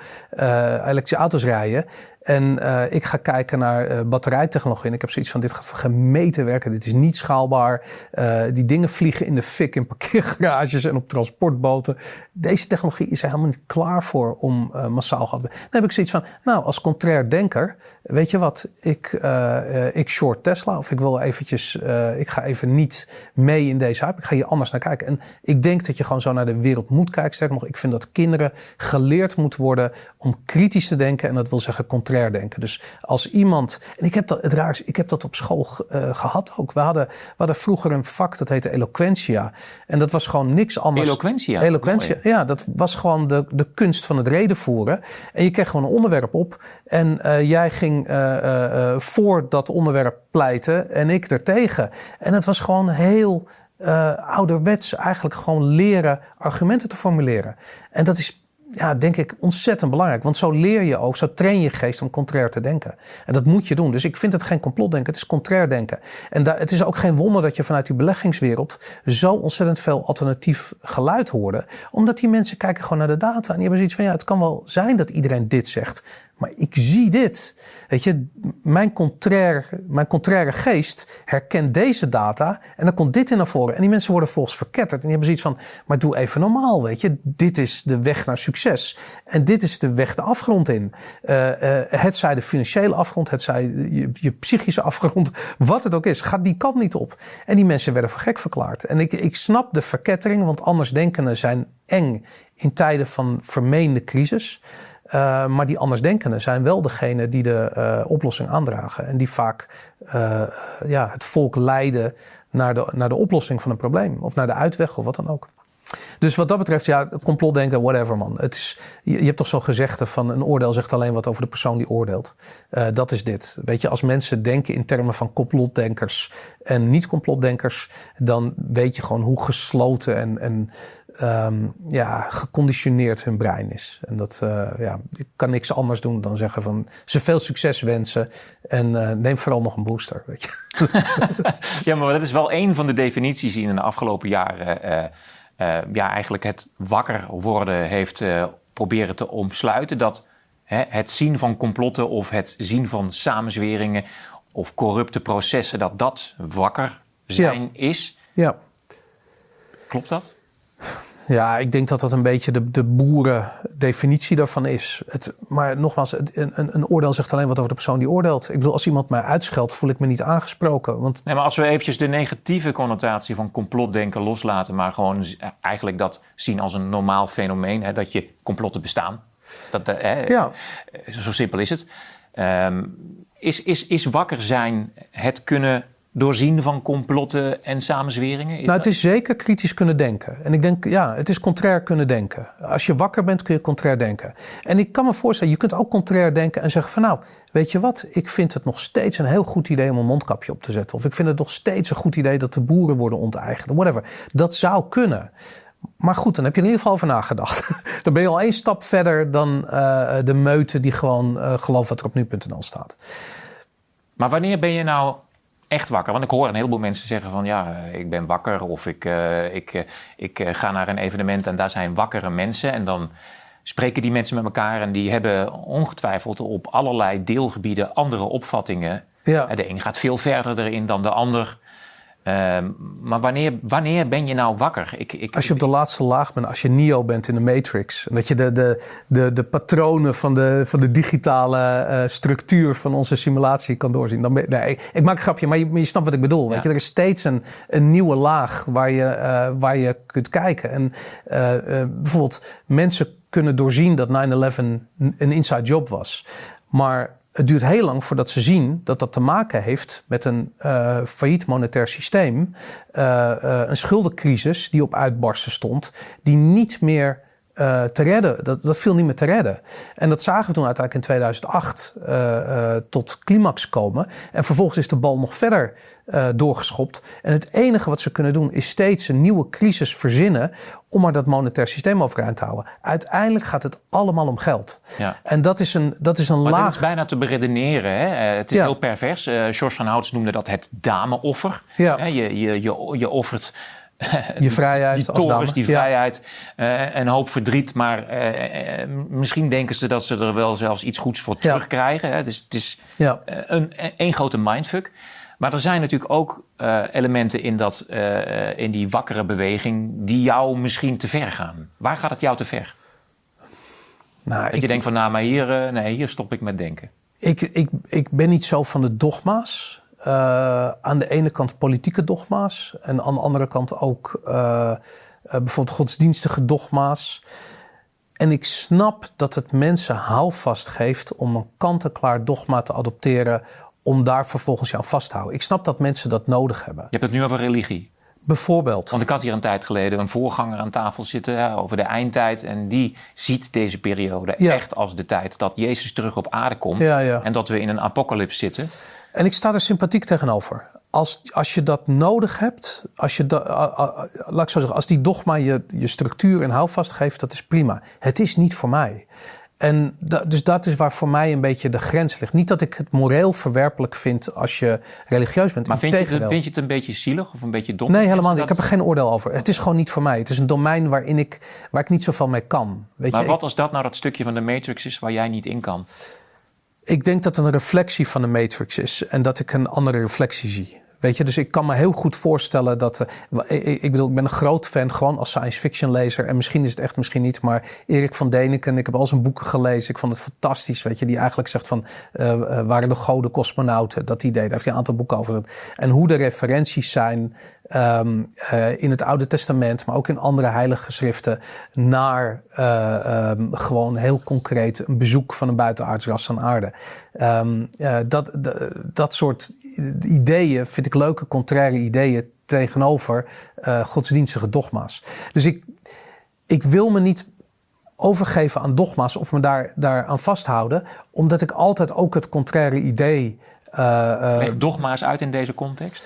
elektrische auto's rijden. En eh, ik ga kijken naar eh, batterijtechnologie. En ik heb zoiets van: dit gaat gemeten werken. Dit is niet schaalbaar. Eh, die dingen vliegen in de fik in parkeergarages en op transportboten. Deze technologie is er helemaal niet klaar voor om massaal gaan. Dan heb ik zoiets van: nou, als contrair denker, weet je wat? Ik, eh, eh, ik short Tesla. Of ik wil eventjes, eh, ik ga even niet mee in deze hype. Ik ga hier anders naar kijken. En ik denk dat je gewoon zo naar de wereld moet kijken. Sterker nog, ik vind dat kinderen geleerd moeten worden om kritisch te denken. En dat wil zeggen contrair denken. Dus als iemand. En ik heb dat, het raar, is, ik heb dat op school eh, gehad ook. We hadden, we hadden vroeger een vak dat heette eloquentia. En dat was gewoon niks anders. Eloquentia? Eloquentia, ja. Dat was gewoon de, de kunst van het redenvoeren. En je kreeg gewoon een onderwerp op. En jij ging eh, eh, voor dat onderwerp pleiten en ik ertegen. En het was gewoon heel eh, ouderwets eigenlijk gewoon leren argumenten te formuleren. En dat is, ja, denk ik, ontzettend belangrijk. Want zo leer je ook, zo train je geest om contrair te denken. En dat moet je doen. Dus ik vind het geen complotdenken, het is contrair denken. En het is ook geen wonder dat je vanuit die beleggingswereld zo ontzettend veel alternatief geluid hoorde. Omdat die mensen kijken gewoon naar de data. En die hebben zoiets van, ja, het kan wel zijn dat iedereen dit zegt. Maar ik zie dit. Weet je, mijn contraire, mijn contraire geest herkent deze data en dan komt dit in naar voren. En die mensen worden volgens verketterd. En die hebben zoiets van, maar doe even normaal, weet je. Dit is de weg naar succes. En dit is de weg de afgrond in. Uh, uh, het zij de financiële afgrond, het zij je, je, psychische afgrond, wat het ook is. Ga die kant niet op. En die mensen werden voor gek verklaard. En ik, ik snap de verkettering, want andersdenkenden zijn eng in tijden van vermeende crisis. Uh, maar die andersdenkenden zijn wel degene die de uh, oplossing aandragen. En die vaak uh, ja, het volk leiden naar de, naar de oplossing van een probleem. Of naar de uitweg of wat dan ook. Dus wat dat betreft, ja, complotdenken, whatever man. Het is, je, je hebt toch zo'n gezegde van een oordeel zegt alleen wat over de persoon die oordeelt. dat is dit. Weet je, als mensen denken in termen van complotdenkers en niet-complotdenkers, dan weet je gewoon hoe gesloten en, en um, ja, geconditioneerd hun brein is. En dat, uh, ja, ik kan niks anders doen dan zeggen van ze veel succes wensen en uh, neem vooral nog een booster. Weet je. ja, maar dat is wel een van de definities die in de afgelopen jaren uh, ja, eigenlijk het wakker worden heeft proberen te omsluiten. Dat hè, het zien van complotten of het zien van samenzweringen of corrupte processen, dat dat wakker zijn ja. is. Ja. Klopt dat? Ja, ik denk dat dat een beetje de, de boerendefinitie daarvan is. Het, maar nogmaals, een, een, een, oordeel zegt alleen wat over de persoon die oordeelt. Ik bedoel, als iemand mij uitscheldt, voel ik me niet aangesproken. Want... Nee, maar als we eventjes de negatieve connotatie van complotdenken loslaten... maar gewoon eigenlijk dat zien als een normaal fenomeen... Hè, dat je complotten bestaan. Dat, hè, ja. Zo simpel is het. Um, is, is, is wakker zijn het kunnen doorzien van complotten en samenzweringen? Is nou, het is zeker kritisch kunnen denken. En ik denk, ja, het is contrair kunnen denken. Als je wakker bent, kun je contrair denken. En ik kan me voorstellen, je kunt ook contrair denken en zeggen van nou, weet je wat, ik vind het nog steeds een heel goed idee om een mondkapje op te zetten. Of ik vind het nog steeds een goed idee dat de boeren worden onteigend. Whatever. Dat zou kunnen. Maar goed, dan heb je er in ieder geval over nagedacht. dan ben je al één stap verder dan uh, de meute die gewoon uh, gelooft wat er op nu.nl staat. Maar wanneer ben je nou echt wakker? Want ik hoor een heleboel mensen zeggen van ja, ik ben wakker of ik, uh, ik, uh, ik uh, ga naar een evenement en daar zijn wakkere mensen. En dan spreken die mensen met elkaar en die hebben ongetwijfeld op allerlei deelgebieden andere opvattingen. Ja. De een gaat veel verder erin dan de ander. Uh, maar wanneer, wanneer ben je nou wakker? Ik, ik, als je op de laatste laag bent, als je Neo bent in de Matrix. En dat je de, de, de, de patronen van de, van de digitale uh, structuur van onze simulatie kan doorzien. Dan ben, nee, ik, maak een grapje, maar je, snapt wat ik bedoel. Ja. Weet je? Er is steeds een, een nieuwe laag waar je, uh, waar je kunt kijken. En uh, bijvoorbeeld, mensen kunnen doorzien dat 9-11 een inside job was. Maar het duurt heel lang voordat ze zien dat dat te maken heeft met een uh, failliet monetair systeem. Uh, uh, een schuldencrisis die op uitbarsten stond, die niet meer uh, te redden. Dat, dat viel niet meer te redden. En dat zagen we toen uiteindelijk in 2008 uh, uh, tot climax komen. En vervolgens is de bal nog verder doorgeschopt. En het enige wat ze kunnen doen is steeds een nieuwe crisis verzinnen om maar dat monetair systeem overeind te houden. Uiteindelijk gaat het allemaal om geld. Ja. En dat is een, dat is een maar laag... dat is bijna te beredeneren. Hè? Het is Ja. heel pervers. George van Houts noemde dat het dameoffer. Ja. Je, je, je, je offert Je vrijheid die torens, die Ja. vrijheid, eh, een hoop verdriet. Maar eh, eh, misschien denken ze dat ze er wel zelfs iets goeds voor Ja. terugkrijgen. Hè? Dus het is Ja. een, een grote mindfuck. Maar er zijn natuurlijk ook elementen in, dat, in die wakkere beweging die jou misschien te ver gaan. Waar gaat het jou te ver? Nou, Dat ik, je denkt van, nou, maar hier, nee, hier stop ik met denken. ik, ik, ik ben niet zo van de dogma's. Eh, aan de ene kant politieke dogma's. En aan de andere kant ook eh, eh, bijvoorbeeld godsdienstige dogma's. En ik snap dat het mensen houvast geeft om een kant-en-klaar dogma te adopteren. om daar vervolgens aan vast te houden. Ik snap dat mensen dat nodig hebben. Je hebt het nu over religie. Bijvoorbeeld. Want ik had hier een tijd geleden een voorganger aan tafel zitten hè, over de eindtijd. En die ziet deze periode Ja. echt als de tijd dat Jezus terug op aarde komt. Ja, ja. En dat we in een apocalyps zitten. En ik sta er sympathiek tegenover. Als, als je dat nodig hebt, als, je da, laat ik zo zeggen, als die dogma je, je structuur en houvast geeft, dat is prima. Het is niet voor mij. En da- dus dat is waar voor mij een beetje de grens ligt. Niet dat ik het moreel verwerpelijk vind als je religieus bent. Maar vind je, het, Integendeel. vind je het een beetje zielig of een beetje dom? Nee, helemaal niet. Ik heb er geen oordeel over. Het is gewoon niet voor mij. Het is een domein waarin ik, waar ik niet zoveel mee kan. Weet Maar je, wat ik, als dat nou dat stukje van de Matrix is waar jij niet in kan? Ik denk dat het een reflectie van de Matrix is. En dat ik een andere reflectie zie. Weet je, dus ik kan me heel goed voorstellen dat. eh, ik, bedoel, ik ben een groot fan, gewoon als science fiction lezer. En misschien is het echt, misschien niet. Maar Erik van Deniken, ik heb al zijn boeken gelezen. Ik vond het fantastisch. Weet je, die eigenlijk zegt van. eh, eh, waren de goden cosmonauten? Dat idee. Daar heeft hij een aantal boeken over. En hoe de referenties zijn. ehm, eh, in het Oude Testament, maar ook in andere heilige geschriften. naar eh, ehm, gewoon heel concreet een bezoek van een buitenaards ras aan aarde. Ehm, eh, dat, dat, dat ideeën vind ik leuke, contraire ideeën tegenover eh, godsdienstige dogma's. Dus ik, ik wil me niet overgeven aan dogma's of me daar, daar aan vasthouden, omdat ik altijd ook het contraire idee. eh, Leg dogma's uit in deze context.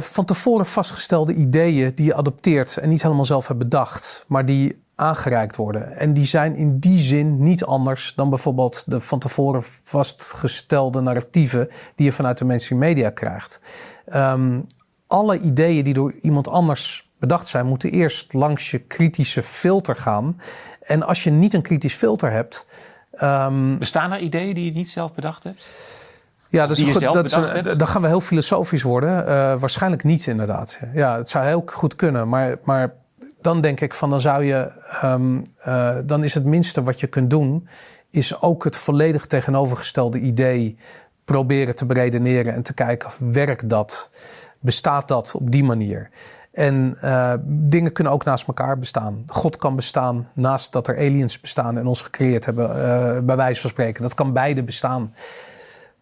van tevoren vastgestelde ideeën die je adopteert en niet helemaal zelf hebt bedacht, maar die aangereikt worden. En die zijn in die zin niet anders dan bijvoorbeeld de van tevoren vastgestelde narratieven die je vanuit de mainstream media krijgt. Ehm, alle ideeën die door iemand anders bedacht zijn, moeten eerst langs je kritische filter gaan. En als je niet een kritisch filter hebt, ehm, Bestaan er ideeën die je niet zelf bedacht hebt? ja, dat is goed. Dat een- dan gaan we heel filosofisch worden. Eh, waarschijnlijk niet, inderdaad. Ja, het zou heel goed kunnen. Maar, maar dan denk ik van, dan zou je, ehm, eh, dan is het minste wat je kunt doen, is ook het volledig tegenovergestelde idee proberen te beredeneren en te kijken, werkt dat? Bestaat dat op die manier? En eh, dingen kunnen ook naast elkaar bestaan. God kan bestaan naast dat er aliens bestaan en ons gecreëerd hebben, eh, bij wijze van spreken. Dat kan beide bestaan.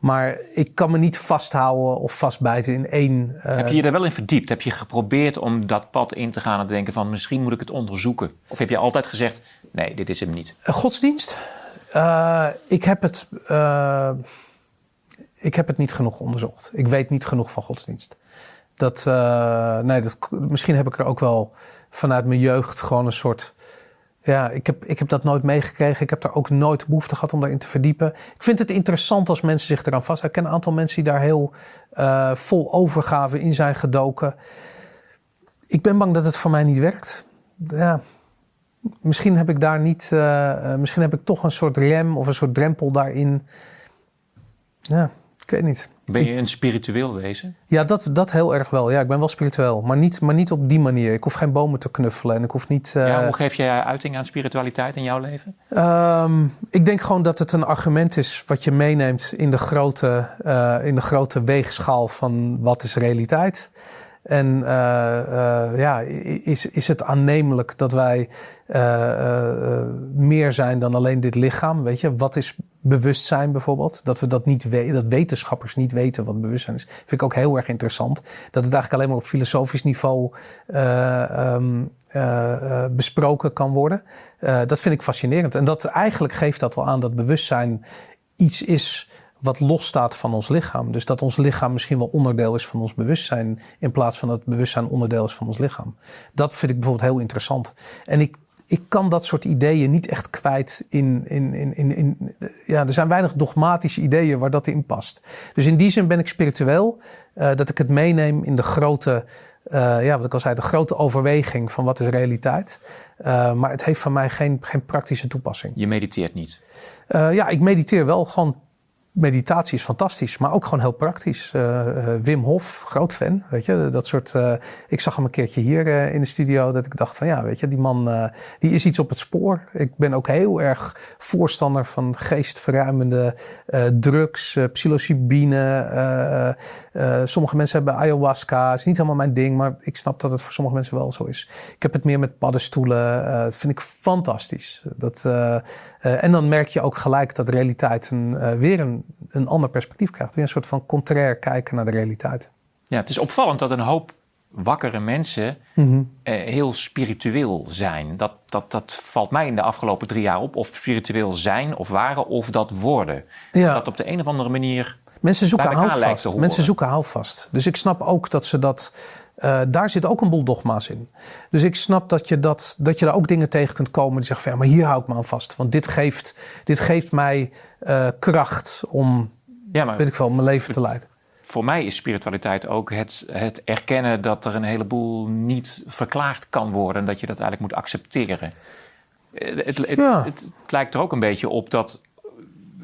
Maar ik kan me niet vasthouden of vastbijten in één. eh, Heb je je er wel in verdiept? Heb je geprobeerd om dat pad in te gaan en te denken van misschien moet ik het onderzoeken? Of heb je altijd gezegd nee, dit is hem niet? godsdienst? Eh, ik, heb het, eh, ik heb het niet genoeg onderzocht. Ik weet niet genoeg van godsdienst. Dat, eh, nee, dat, misschien heb ik er ook wel vanuit mijn jeugd gewoon een soort. Ja, ik heb, ik heb dat nooit meegekregen. Ik heb daar ook nooit behoefte gehad om daarin te verdiepen. Ik vind het interessant als mensen zich eraan vasthouden. Ik ken een aantal mensen die daar heel eh, vol overgave in zijn gedoken. Ik ben bang dat het voor mij niet werkt. Ja, misschien heb ik daar niet. eh, eh, misschien heb ik toch een soort rem of een soort drempel daarin. Ja, ik weet niet. Ben je een spiritueel wezen? Ja, dat, dat heel erg wel. Ja, ik ben wel spiritueel. Maar niet, maar niet op die manier. Ik hoef geen bomen te knuffelen. En ik hoef niet. eh, ja, hoe geef jij uiting aan spiritualiteit in jouw leven? Ehm, ik denk gewoon dat het een argument is wat je meeneemt in de grote, eh, in de grote weegschaal van wat is realiteit. En eh, ja, is, is het aannemelijk dat wij eh, meer zijn dan alleen dit lichaam? Weet je, wat is bewustzijn bijvoorbeeld? Dat we dat niet weten, dat wetenschappers niet weten wat bewustzijn is. Vind ik ook heel erg interessant. Dat het eigenlijk alleen maar op filosofisch niveau eh, besproken kan worden. Dat vind ik fascinerend. En dat eigenlijk geeft dat al aan dat bewustzijn iets is wat losstaat van ons lichaam. Dus dat ons lichaam misschien wel onderdeel is van ons bewustzijn, in plaats van dat het bewustzijn onderdeel is van ons lichaam. Dat vind ik bijvoorbeeld heel interessant. En ik, ik kan dat soort ideeën niet echt kwijt in, in, in, in, in. Ja, er zijn weinig dogmatische ideeën waar dat in past. Dus in die zin ben ik spiritueel, eh, dat ik het meeneem in de grote. eh, ja, wat ik al zei, de grote overweging van wat is realiteit. Uh, maar het heeft van mij geen, geen praktische toepassing. Je mediteert niet. Ja, ik mediteer wel gewoon meditatie is fantastisch, maar ook gewoon heel praktisch. Uh, Wim Hof, groot fan, weet je, dat soort. Uh, ik zag hem een keertje hier in de studio, dat ik dacht van ja, weet je, die man, die is iets op het spoor. Ik ben ook heel erg voorstander van geestverruimende drugs, psilocybine. sommige mensen hebben ayahuasca, is niet helemaal mijn ding, maar ik snap dat het voor sommige mensen wel zo is. Ik heb het meer met paddenstoelen, vind ik fantastisch. Dat, en dan merk je ook gelijk dat realiteit een, weer een een ander perspectief krijgt. Weer een soort van contrair kijken naar de realiteit. Ja, het is opvallend dat een hoop wakkere mensen mhm. eh, heel spiritueel zijn. Dat, dat, dat valt mij in de afgelopen drie jaar op. Of spiritueel zijn of waren of dat worden. Ja. Dat op de een of andere manier. Mensen zoeken houvast. Mensen zoeken houvast. Dus ik snap ook dat ze dat. Uh, daar zit ook een boel dogma's in. Dus ik snap dat je, dat, dat je daar ook dingen tegen kunt komen die zeggen van ja, maar hier hou ik me aan vast. Want dit geeft, dit geeft mij uh, kracht om, ja, maar weet ik veel, mijn leven te leiden. Voor mij is spiritualiteit ook het, het erkennen dat er een heleboel niet verklaard kan worden. En dat je dat eigenlijk moet accepteren. Eh, het, het, ja. het, lijkt er ook een beetje op dat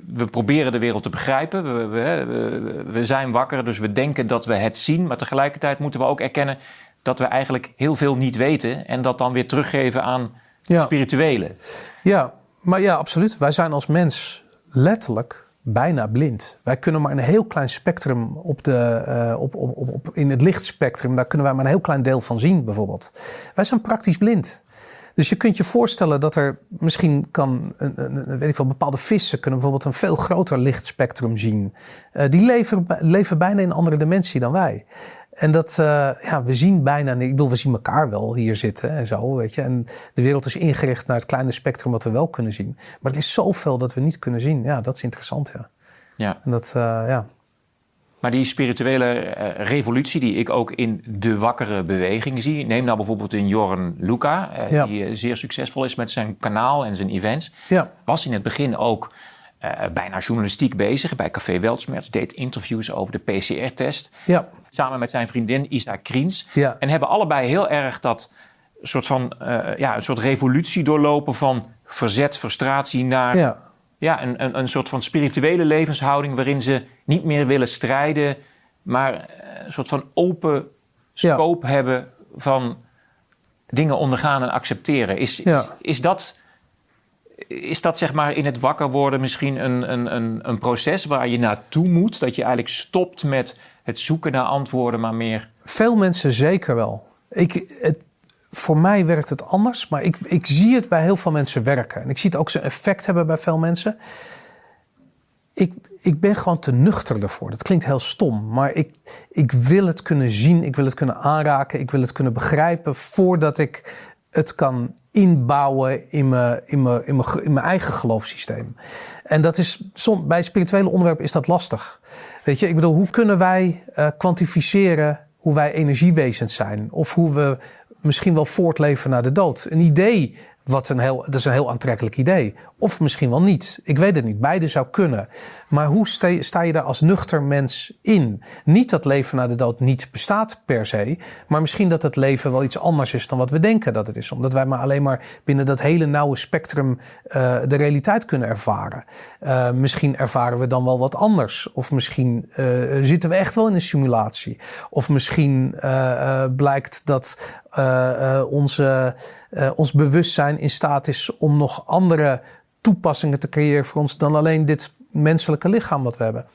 we proberen de wereld te begrijpen. We, we, we, zijn wakker, dus we denken dat we het zien. Maar tegelijkertijd moeten we ook erkennen dat we eigenlijk heel veel niet weten. En dat dan weer teruggeven aan ja. spirituele. Ja, maar ja, absoluut. Wij zijn als mens letterlijk bijna blind. Wij kunnen maar een heel klein spectrum op de, uh, op, op, op, in het lichtspectrum, daar kunnen wij maar een heel klein deel van zien, bijvoorbeeld. Wij zijn praktisch blind. Dus je kunt je voorstellen dat er misschien kan, een, een, weet ik wel, bepaalde vissen kunnen bijvoorbeeld een veel groter lichtspectrum zien. Uh, die leven, leven bijna in een andere dimensie dan wij. En dat, uh, ja, we zien bijna, ik bedoel, we zien elkaar wel hier zitten en zo, weet je. En de wereld is ingericht naar het kleine spectrum wat we wel kunnen zien. Maar er is zoveel dat we niet kunnen zien. Ja, dat is interessant, ja. Ja. En dat, uh, ja. Maar die spirituele uh, revolutie die ik ook in de wakkere beweging zie. Neem nou bijvoorbeeld een Jorn Luca, ja. die zeer succesvol is met zijn kanaal en zijn events. Ja. Was in het begin ook bijna journalistiek bezig bij Café Weltsmerts. Deed interviews over de PCR-test. Ja. Samen met zijn vriendin Isa Kriens. Ja. En hebben allebei heel erg dat soort van, uh, ja, een soort revolutie doorlopen van verzet, frustratie naar ja. Ja, een, een, een soort van spirituele levenshouding waarin ze niet meer willen strijden, maar eh, een soort van open scope hebben van dingen ondergaan en accepteren. Is, is, is dat is dat zeg maar in het wakker worden misschien een, een, een, een proces waar je naartoe moet? Dat je eigenlijk stopt met het zoeken naar antwoorden, maar meer. Veel mensen zeker wel. Ik, het, voor mij werkt het anders, maar ik, ik zie het bij heel veel mensen werken. En ik zie het ook zijn effect hebben bij veel mensen. Ik, ik ben gewoon te nuchter ervoor. Dat klinkt heel stom, maar ik, ik wil het kunnen zien, ik wil het kunnen aanraken, ik wil het kunnen begrijpen voordat ik het kan inbouwen in mijn, in mijn, in mijn, in mijn eigen geloofssysteem. En dat is, bij spirituele onderwerpen is dat lastig. Weet je, ik bedoel, hoe kunnen wij uh, kwantificeren hoe wij energiewezens zijn? Of hoe we misschien wel voortleven naar de dood? Een idee wat een heel, dat is een heel aantrekkelijk idee. Of misschien wel niet. Ik weet het niet. Beide zou kunnen. Maar hoe sta je daar als nuchter mens in? Niet dat leven na de dood niet bestaat per se. Maar misschien dat het leven wel iets anders is dan wat we denken dat het is. Omdat wij maar alleen maar binnen dat hele nauwe spectrum uh, de realiteit kunnen ervaren. Uh, misschien ervaren we dan wel wat anders. Of misschien uh, zitten we echt wel in een simulatie. Of misschien blijkt dat onze uh, ons bewustzijn in staat is om nog andere toepassingen te creëren voor ons dan alleen dit menselijke lichaam wat we hebben.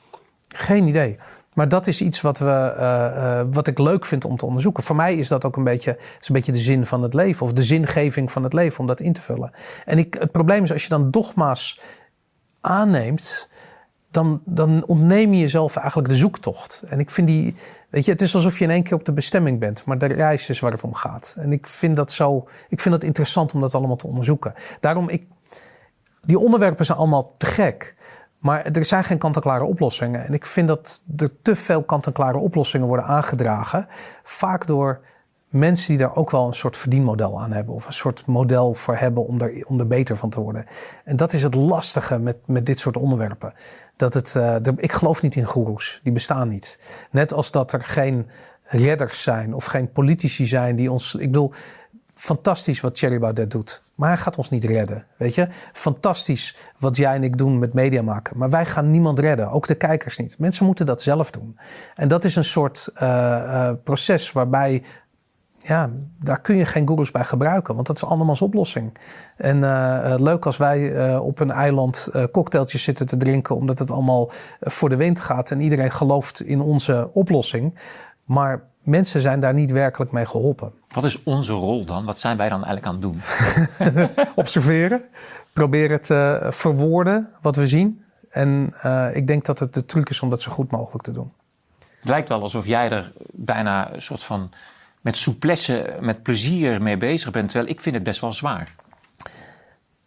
Geen idee. Maar dat is iets wat, we, wat ik leuk vind om te onderzoeken. Voor mij is dat ook een beetje, een beetje de zin van het leven. Of de zingeving van het leven, om dat in te vullen. En ik, het probleem is als je dan dogma's aanneemt dan, dan ontneem je jezelf eigenlijk de zoektocht. En ik vind die, weet je, het is alsof je in één keer op de bestemming bent, maar de reis is waar het om gaat. En ik vind dat zo, ik vind dat interessant om dat allemaal te onderzoeken. Daarom, ik, die onderwerpen zijn allemaal te gek. Maar er zijn geen kant-en-klare oplossingen. En ik vind dat er te veel kant-en-klare oplossingen worden aangedragen. Vaak door mensen die daar ook wel een soort verdienmodel aan hebben. Of een soort model voor hebben om er, om er beter van te worden. En dat is het lastige met, met dit soort onderwerpen. Dat het, uh, ik geloof niet in goeroes. Die bestaan niet. Net als dat er geen redders zijn of geen politici zijn die ons. Ik bedoel, fantastisch wat Thierry Baudet doet. Maar hij gaat ons niet redden. Weet je? Fantastisch wat jij en ik doen met media maken. Maar wij gaan niemand redden. Ook de kijkers niet. Mensen moeten dat zelf doen. En dat is een soort uh, uh, proces waarbij ja, daar kun je geen gurus bij gebruiken, want dat is andermans oplossing. En uh, leuk als wij uh, op een eiland uh, cocktailtjes zitten te drinken, omdat het allemaal voor de wind gaat en iedereen gelooft in onze oplossing. Maar mensen zijn daar niet werkelijk mee geholpen. Wat is onze rol dan? Wat zijn wij dan eigenlijk aan het doen? Observeren, proberen te verwoorden wat we zien. En ik denk dat het de truc is om dat zo goed mogelijk te doen. Het lijkt wel alsof jij er bijna een soort van met souplesse, met plezier mee bezig bent. Terwijl ik vind het best wel zwaar.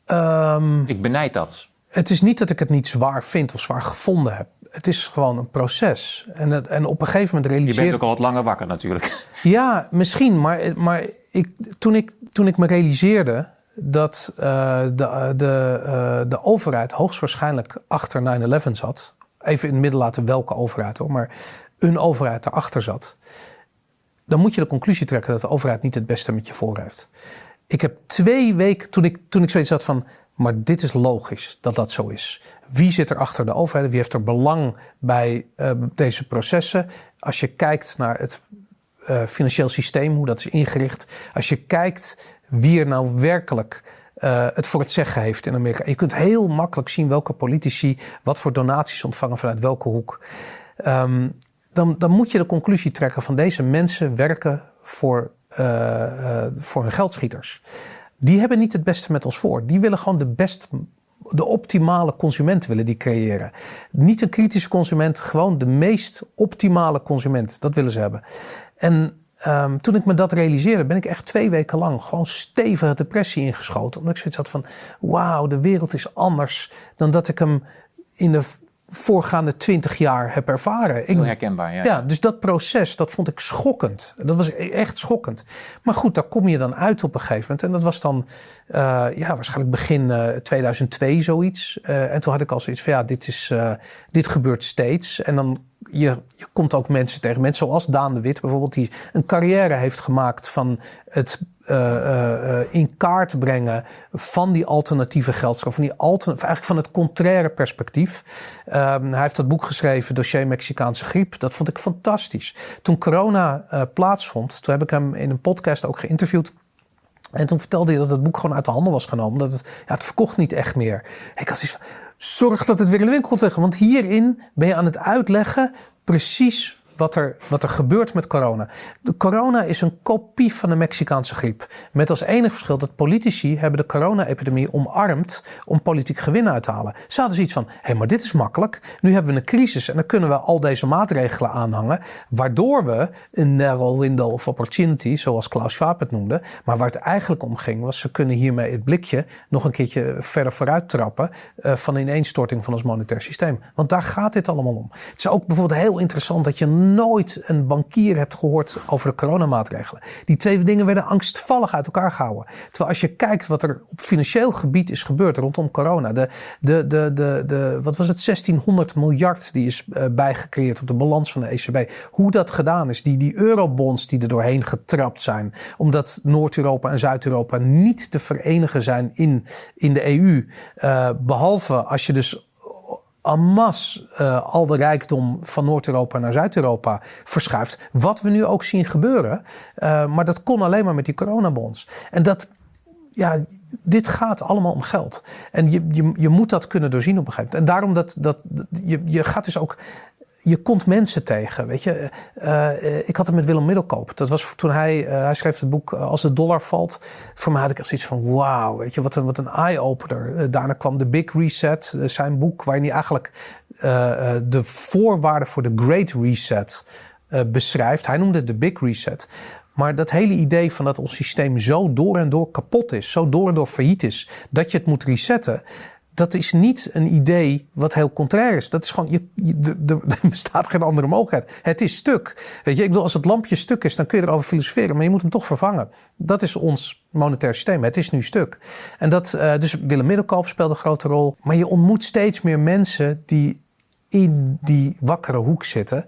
Um, ik benijd dat. Het is niet dat ik het niet zwaar vind of zwaar gevonden heb. Het is gewoon een proces. En, het, en op een gegeven moment realiseer... Je bent ook al wat langer wakker natuurlijk. Ja, misschien. Maar, maar ik, toen, ik, toen ik me realiseerde dat uh, de, de, uh, de overheid hoogstwaarschijnlijk achter 9-11 zat... Even in het midden laten welke overheid hoor, maar een overheid erachter zat dan moet je de conclusie trekken dat de overheid niet het beste met je voor heeft. Ik heb twee weken, toen ik, toen ik zoiets had van, maar dit is logisch dat dat zo is. Wie zit er achter de overheid? Wie heeft er belang bij uh, deze processen? Als je kijkt naar het uh, financieel systeem, hoe dat is ingericht. Als je kijkt wie er nou werkelijk uh, het voor het zeggen heeft in Amerika. Je kunt heel makkelijk zien welke politici wat voor donaties ontvangen vanuit welke hoek. Um, dan, dan moet je de conclusie trekken van deze mensen werken voor, uh, voor hun geldschieters. Die hebben niet het beste met ons voor. Die willen gewoon de best, de optimale consument willen die creëren. Niet een kritische consument, gewoon de meest optimale consument. Dat willen ze hebben. En um, toen ik me dat realiseerde, ben ik echt twee weken lang gewoon stevige depressie ingeschoten. Omdat ik zoiets had van, wauw, de wereld is anders dan dat ik hem in de voorgaande twintig jaar heb ervaren. Heel herkenbaar, ja. Ja, dus dat proces, dat vond ik schokkend. Dat was echt schokkend. Maar goed, daar kom je dan uit op een gegeven moment. En dat was dan, uh, ja, waarschijnlijk begin uh, 2002 zoiets. Uh, en toen had ik al zoiets van, ja, dit, is, dit gebeurt steeds. En dan je, je komt ook mensen tegen, mensen zoals Daan de Wit bijvoorbeeld, die een carrière heeft gemaakt van het uh, in kaart brengen van die alternatieve geldstroom, van die altern eigenlijk van het contraire perspectief. Um, hij heeft dat boek geschreven, Dossier Mexicaanse griep. Dat vond ik fantastisch. Toen corona uh, plaatsvond, toen heb ik hem in een podcast ook geïnterviewd. En toen vertelde hij dat het boek gewoon uit de handen was genomen. Dat het, ja, het verkocht niet echt meer. Ik had zoiets van, zorg dat het weer in de winkel komt. Want hierin ben je aan het uitleggen precies wat er, wat er gebeurt met corona. De corona is een kopie van de Mexicaanse griep. Met als enig verschil dat politici hebben de corona-epidemie omarmd om politiek gewin uit te halen. Ze hadden zoiets van, hé, hey, maar dit is makkelijk. Nu hebben we een crisis en dan kunnen we al deze maatregelen aanhangen. Waardoor we een narrow window of opportunity, zoals Klaus Schwab het noemde. Maar waar het eigenlijk om ging, was ze kunnen hiermee het blikje nog een keertje verder vooruit trappen uh, van ineenstorting van ons monetair systeem. Want daar gaat dit allemaal om. Het is ook bijvoorbeeld heel interessant dat je nooit een bankier hebt gehoord over de coronamaatregelen. Die twee dingen werden angstvallig uit elkaar gehouden. Terwijl als je kijkt wat er op financieel gebied is gebeurd rondom corona. De, de, de, de, de, wat was het, 1600 miljard die is uh, bijgecreëerd op de balans van de ECB. Hoe dat gedaan is. Die, die eurobonds die er doorheen getrapt zijn. Omdat Noord-Europa en Zuid-Europa niet te verenigen zijn in, in de EU. Uh, behalve als je dus masse uh, al de rijkdom van Noord-Europa naar Zuid-Europa verschuift. Wat we nu ook zien gebeuren. Uh, maar dat kon alleen maar met die coronabonds. En dat, ja, dit gaat allemaal om geld. En je, je, je moet dat kunnen doorzien op een gegeven moment. En daarom dat, dat je, je gaat dus ook je komt mensen tegen. Weet je, uh, ik had het met Willem Middelkoop. Dat was toen hij, uh, hij schreef het boek Als de dollar valt. Voor mij had ik echt zoiets van: wauw, weet je, wat een, wat een eye-opener. daarna kwam The Big Reset, zijn boek, waarin hij eigenlijk de voorwaarden voor de Great Reset beschrijft. Hij noemde het de Big Reset. Maar dat hele idee van dat ons systeem zo door en door kapot is, zo door en door failliet is, dat je het moet resetten dat is niet een idee wat heel contrair is. Dat is gewoon, je, er bestaat geen andere mogelijkheid. Het is stuk. Weet je, ik wil, als het lampje stuk is, dan kun je erover filosoferen, maar je moet hem toch vervangen. Dat is ons monetair systeem. Het is nu stuk. En dat, uh, dus Willem Middelkoop speelt een grote rol. Maar je ontmoet steeds meer mensen die in die wakkere hoek zitten.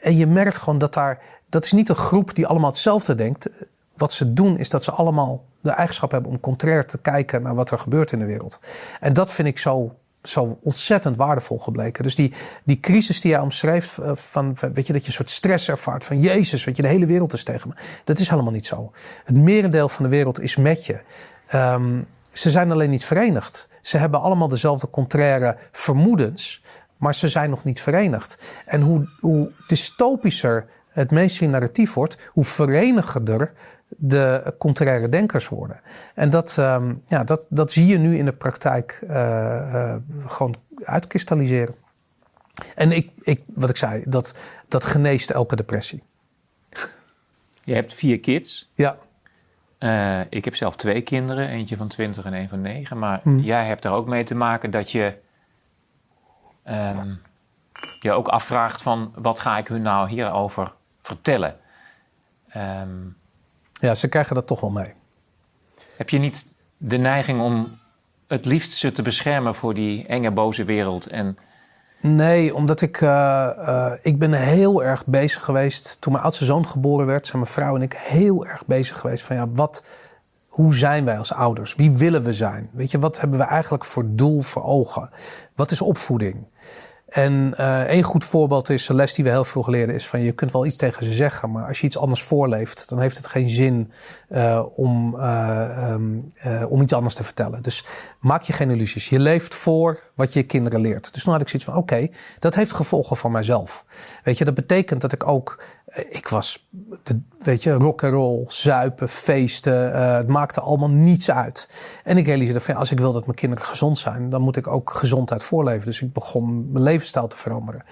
En je merkt gewoon dat daar, dat is niet een groep die allemaal hetzelfde denkt wat ze doen is dat ze allemaal de eigenschap hebben om contrair te kijken naar wat er gebeurt in de wereld. En dat vind ik zo, zo ontzettend waardevol gebleken. Dus die, die crisis die jij omschreef, eh, van, van, weet je, dat je een soort stress ervaart van Jezus, weet je, de hele wereld is tegen me. Dat is helemaal niet zo. Het merendeel van de wereld is met je. Ehm, ze zijn alleen niet verenigd. Ze hebben allemaal dezelfde contraire vermoedens, maar ze zijn nog niet verenigd. En hoe, hoe dystopischer het mainstream narratief wordt, hoe verenigender de contraire denkers worden. En dat, ehm, ja, dat, dat zie je nu in de praktijk uh, uh, gewoon uitkristalliseren. En ik, ik, wat ik zei, dat, dat geneest elke depressie. Je hebt vier kids. Ja. Uh, ik heb zelf twee kinderen, eentje van 20 en een van 9. Maar hmm. jij hebt er ook mee te maken dat je um, je ook afvraagt van wat ga ik hun nou hierover vertellen? Um, ja, ze krijgen dat toch wel mee. Heb je niet de neiging om het liefst ze te beschermen voor die enge, boze wereld? En... Nee, omdat ik, uh, uh, ik ben heel erg bezig geweest. Toen mijn oudste zoon geboren werd, zijn mijn vrouw en ik heel erg bezig geweest van ja, wat, hoe zijn wij als ouders? Wie willen we zijn? Weet je, wat hebben we eigenlijk voor doel voor ogen? Wat is opvoeding? En uh, één goed voorbeeld is, een les die we heel vroeg leren, is van je kunt wel iets tegen ze zeggen, maar als je iets anders voorleeft, dan heeft het geen zin om, uh, um, om iets anders te vertellen. Dus maak je geen illusies. Je leeft voor wat je je kinderen leert. Dus toen had ik zoiets van, oké, dat heeft gevolgen voor mijzelf. Weet je, dat betekent dat ik ook ik was, weet je, rock and roll, zuipen, feesten. Het maakte allemaal niets uit. En ik realiseerde van als ik wil dat mijn kinderen gezond zijn, dan moet ik ook gezondheid voorleven. Dus ik begon mijn levensstijl te veranderen.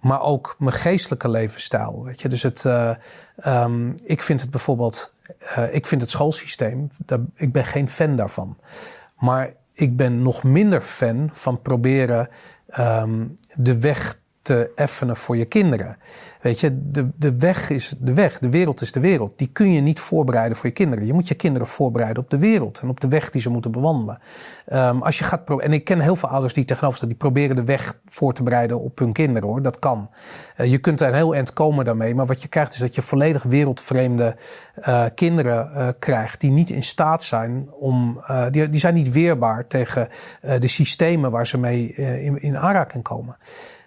Maar ook mijn geestelijke levensstijl. Weet je, dus het, uh, um, ik vind het bijvoorbeeld, uh, ik vind het schoolsysteem, ik ben geen fan daarvan. Maar ik ben nog minder fan van proberen um, de weg te effenen voor je kinderen. Weet je, de, de weg is de weg, de wereld is de wereld. Die kun je niet voorbereiden voor je kinderen. Je moet je kinderen voorbereiden op de wereld en op de weg die ze moeten bewandelen. Um, als je gaat en ik ken heel veel ouders die tegenover die proberen de weg voor te bereiden op hun kinderen hoor. Dat kan. Uh, je kunt er heel eind komen daarmee, maar wat je krijgt is dat je volledig wereldvreemde uh, kinderen uh, krijgt die niet in staat zijn om, die, die zijn niet weerbaar tegen de systemen waar ze mee in, in aanraking komen.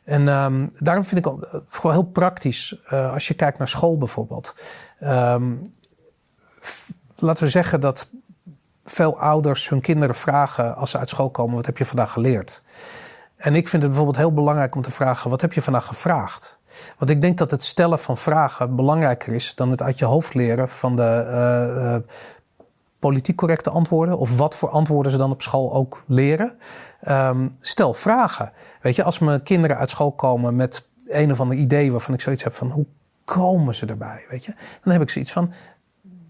En um, daarom vind ik eh, gewoon heel praktisch, uh, als je kijkt naar school bijvoorbeeld. Um, laten we zeggen dat veel ouders hun kinderen vragen als ze uit school komen: wat heb je vandaag geleerd? En ik vind het bijvoorbeeld heel belangrijk om te vragen: wat heb je vandaag gevraagd? Want ik denk dat het stellen van vragen belangrijker is dan het uit je hoofd leren van de uh, politiek correcte antwoorden. Of wat voor antwoorden ze dan op school ook leren. Um, stel vragen. Weet je, als mijn kinderen uit school komen met een of ander idee waarvan ik zoiets heb van hoe komen ze erbij? Weet je, dan heb ik zoiets van.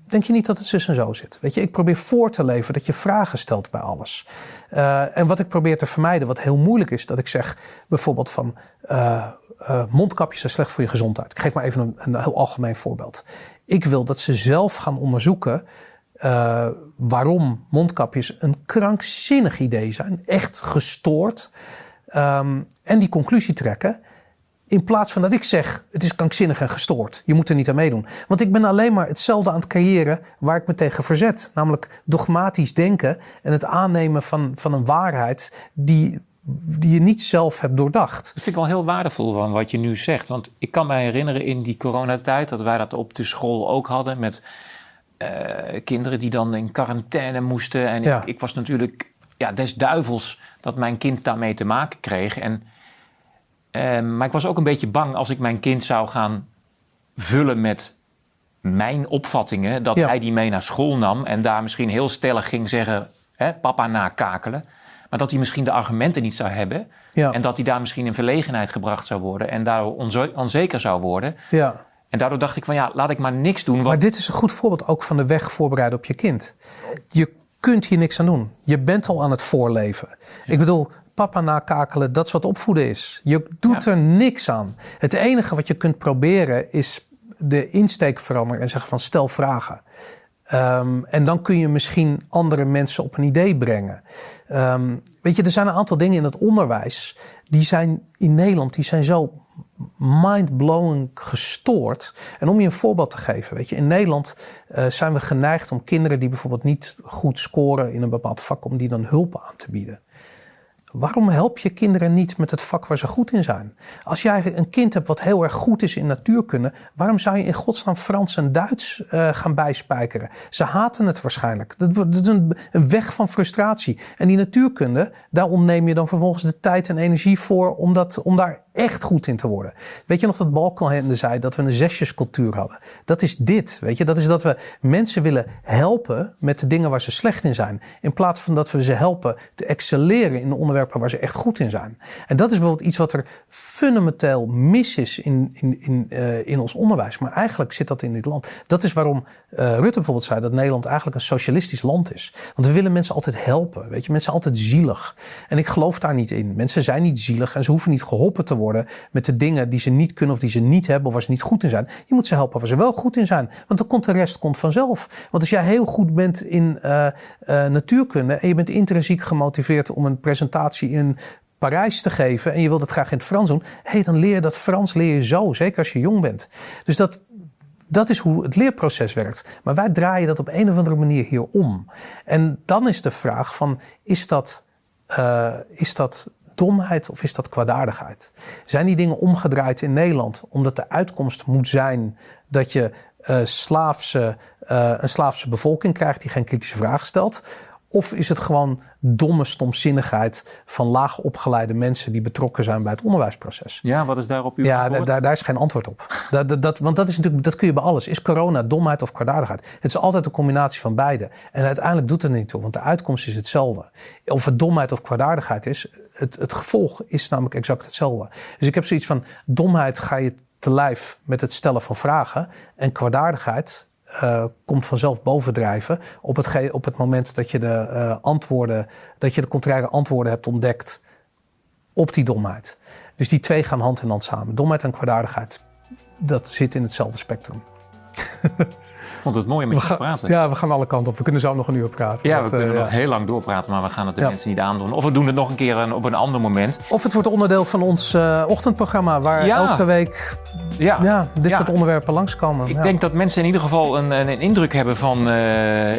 Denk je niet dat het zus en zo zit? Weet je, ik probeer voor te leven dat je vragen stelt bij alles. Uh, en wat ik probeer te vermijden, wat heel moeilijk is, dat ik zeg bijvoorbeeld van uh, uh, mondkapjes zijn slecht voor je gezondheid. Ik geef maar even een, een heel algemeen voorbeeld. Ik wil dat ze zelf gaan onderzoeken uh, waarom mondkapjes een krankzinnig idee zijn, echt gestoord, um, en die conclusie trekken. In plaats van dat ik zeg, het is krankzinnig en gestoord. Je moet er niet aan meedoen. Want ik ben alleen maar hetzelfde aan het creëren waar ik me tegen verzet. Namelijk dogmatisch denken en het aannemen van, van een waarheid die, die je niet zelf hebt doordacht. Dat vind ik wel heel waardevol van wat je nu zegt. Want ik kan me herinneren in die coronatijd dat wij dat op de school ook hadden met kinderen die dan in quarantaine moesten. En ik, ik, was natuurlijk ja, des duivels dat mijn kind daarmee te maken kreeg. En, uh, maar ik was ook een beetje bang als ik mijn kind zou gaan vullen met mijn opvattingen. Dat hij die mee naar school nam en daar misschien heel stellig ging zeggen: hè, papa nakakelen. Maar dat hij misschien de argumenten niet zou hebben. Ja. En dat hij daar misschien in verlegenheid gebracht zou worden. En daardoor onzeker zou worden. Ja. En daardoor dacht ik van ja, laat ik maar niks doen. Maar dit is een goed voorbeeld ook van de weg voorbereiden op je kind. Je kunt hier niks aan doen. Je bent al aan het voorleven. Ik bedoel, papa nakakelen, dat is wat opvoeden is. Je doet er niks aan. Het enige wat je kunt proberen is de insteek veranderen en zeggen van stel vragen. Um, en dan kun je misschien andere mensen op een idee brengen. Um, weet je, er zijn een aantal dingen in het onderwijs die zijn in Nederland die zijn zo mind-blowing gestoord. En om je een voorbeeld te geven, weet je, in Nederland eh, zijn we geneigd om kinderen die bijvoorbeeld niet goed scoren in een bepaald vak, om die dan hulp aan te bieden. Waarom help je kinderen niet met het vak waar ze goed in zijn? Als jij een kind hebt wat heel erg goed is in natuurkunde, waarom zou je in godsnaam Frans en Duits uh, gaan bijspijkeren? Ze haten het waarschijnlijk. Dat, dat is een, een, weg van frustratie. En die natuurkunde, daar ontneem je dan vervolgens de tijd en energie voor om, dat, om daar echt goed in te worden. Weet je nog dat Balkenhende zei dat we een zesjescultuur hadden? Dat is dit, weet je. Dat is dat we mensen willen helpen met de dingen waar ze slecht in zijn. In plaats van dat we ze helpen te excelleren in de onderwerpen waar ze echt goed in zijn. En dat is bijvoorbeeld iets wat er fundamenteel mis is in, in, in, uh, in ons onderwijs. Maar eigenlijk zit dat in dit land. Dat is waarom uh, Rutte bijvoorbeeld zei dat Nederland eigenlijk een socialistisch land is. Want we willen mensen altijd helpen, weet je. Mensen altijd zielig. En ik geloof daar niet in. Mensen zijn niet zielig en ze hoeven niet geholpen te worden met de dingen die ze niet kunnen of die ze niet hebben of waar ze niet goed in zijn. Je moet ze helpen waar ze wel goed in zijn. Want dan komt de rest komt vanzelf. Want als jij heel goed bent in uh, natuurkunde en je bent intrinsiek gemotiveerd om een presentatie in Parijs te geven en je wilt het graag in het Frans doen, hey, dan leer je dat Frans leer je zo, zeker als je jong bent. Dus dat, dat is hoe het leerproces werkt. Maar wij draaien dat op een of andere manier hier om. En dan is de vraag van, is dat, uh, is dat domheid of is dat kwaadaardigheid? Zijn die dingen omgedraaid in Nederland omdat de uitkomst moet zijn dat je uh, een slaafse bevolking krijgt die geen kritische vragen stelt? Of is het gewoon domme stomzinnigheid van laag opgeleide mensen die betrokken zijn bij het onderwijsproces? Ja, wat is daarop uw Ja, daar, daar is geen antwoord op. Dat, dat, want dat, is natuurlijk, dat kun je bij alles. Is corona domheid of kwaadaardigheid? Het is altijd een combinatie van beide. En uiteindelijk doet het er niet toe, want de uitkomst is hetzelfde. Of het domheid of kwaadaardigheid is, het, het gevolg is namelijk exact hetzelfde. Dus ik heb zoiets van, domheid ga je te lijf met het stellen van vragen. En kwaadaardigheid uh, komt vanzelf bovendrijven op het, op het moment dat je de uh, antwoorden, dat je de contraire antwoorden hebt ontdekt op die domheid. Dus die twee gaan hand in hand samen. Domheid en kwaadaardigheid, dat zit in hetzelfde spectrum. Ik vond het mooi om met je te praten. Ja, we gaan alle kanten op. We kunnen zo nog een uur praten. Ja, we kunnen uh, nog heel lang doorpraten, maar we gaan het de ja. mensen niet aandoen. Of we doen het nog een keer een, op een ander moment. Of het wordt onderdeel van ons uh, ochtendprogramma, waar ja. elke week ja. ja dit soort onderwerpen langskomen. Ik denk dat mensen in ieder geval een, een indruk hebben van uh,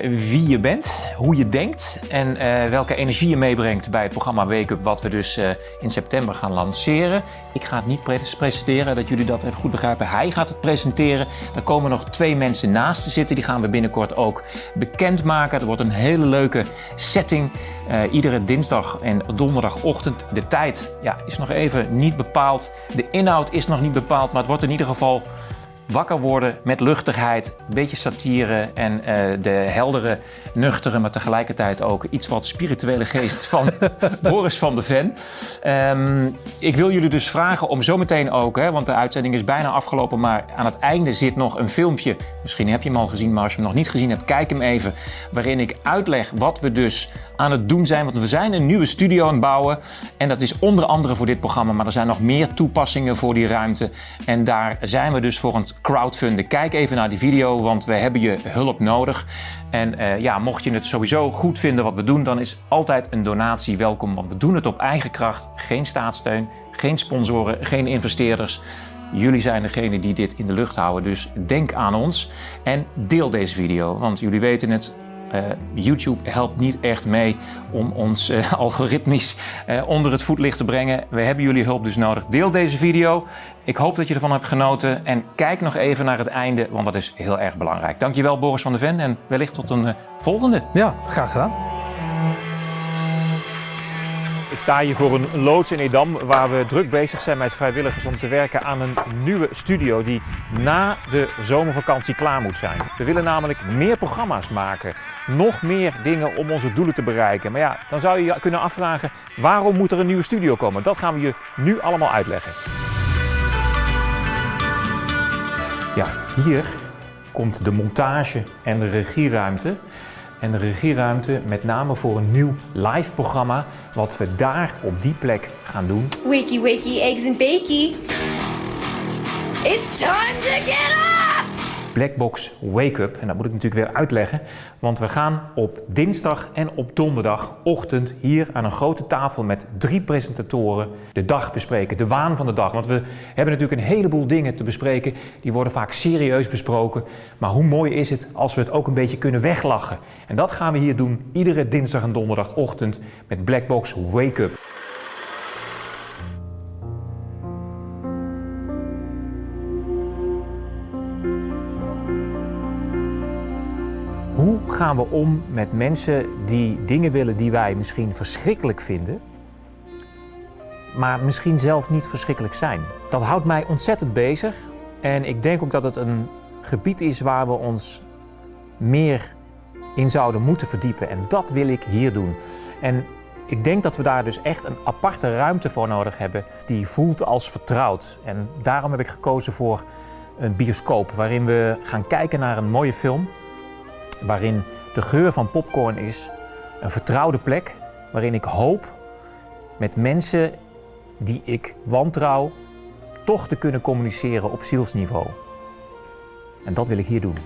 wie je bent, hoe je denkt en welke energie je meebrengt bij het programma Wake Up, wat we dus in september gaan lanceren. Ik ga het niet presenteren, dat jullie dat even goed begrijpen. Hij gaat het presenteren. Er komen nog twee mensen naast zitten. Die gaan we binnenkort ook bekendmaken. Er wordt een hele leuke setting. Uh, iedere dinsdag en donderdagochtend. De tijd ja, is nog even niet bepaald. De inhoud is nog niet bepaald. Maar het wordt in ieder geval wakker worden met luchtigheid, een beetje satire en uh, de heldere, nuchtere, maar tegelijkertijd ook iets wat spirituele geest van Boris van de Ven. Um, ik wil jullie dus vragen om zometeen ook, hè, want de uitzending is bijna afgelopen, maar aan het einde zit nog een filmpje. Misschien heb je hem al gezien, maar als je hem nog niet gezien hebt, kijk hem even. Waarin ik uitleg wat we dus aan het doen zijn. Want we zijn een nieuwe studio aan het bouwen. En dat is onder andere voor dit programma. Maar er zijn nog meer toepassingen voor die ruimte. En daar zijn we dus voor een crowdfunden. Kijk even naar die video, want we hebben je hulp nodig. En uh, ja, mocht je het sowieso goed vinden wat we doen, dan is altijd een donatie welkom. Want we doen het op eigen kracht. Geen staatssteun, geen sponsoren, geen investeerders. Jullie zijn degene die dit in de lucht houden. Dus denk aan ons en deel deze video. Want jullie weten het, uh, YouTube helpt niet echt mee om ons uh, algoritmisch onder het voetlicht te brengen. We hebben jullie hulp dus nodig. Deel deze video. Ik hoop dat je ervan hebt genoten. En kijk nog even naar het einde, want dat is heel erg belangrijk. Dankjewel Boris van der Ven en wellicht tot een volgende. Ja, graag gedaan. Ik sta hier voor een loods in Edam waar we druk bezig zijn met vrijwilligers om te werken aan een nieuwe studio die na de zomervakantie klaar moet zijn. We willen namelijk meer programma's maken, nog meer dingen om onze doelen te bereiken. Maar ja, dan zou je je kunnen afvragen waarom moet er een nieuwe studio komen? Dat gaan we je nu allemaal uitleggen. Ja, hier komt de montage en de regieruimte en de regieruimte met name voor een nieuw live programma wat we daar op die plek gaan doen. Wakey, wakey, eggs and bakey. It's time to get up! Blackbox Wake Up. En dat moet ik natuurlijk weer uitleggen, want we gaan op dinsdag en op donderdagochtend hier aan een grote tafel met drie presentatoren de dag bespreken, de waan van de dag. Want we hebben natuurlijk een heleboel dingen te bespreken, die worden vaak serieus besproken. Maar hoe mooi is het als we het ook een beetje kunnen weglachen? En dat gaan we hier doen iedere dinsdag en donderdagochtend met Blackbox Wake Hoe gaan we om met mensen die dingen willen die wij misschien verschrikkelijk vinden, maar misschien zelf niet verschrikkelijk zijn? Dat houdt mij ontzettend bezig en ik denk ook dat het een gebied is waar we ons meer in zouden moeten verdiepen. En dat wil ik hier doen. En ik denk dat we daar dus echt een aparte ruimte voor nodig hebben die voelt als vertrouwd. En daarom heb ik gekozen voor een bioscoop waarin we gaan kijken naar een mooie film waarin de geur van popcorn is, een vertrouwde plek waarin ik hoop met mensen die ik wantrouw toch te kunnen communiceren op zielsniveau. En dat wil ik hier doen.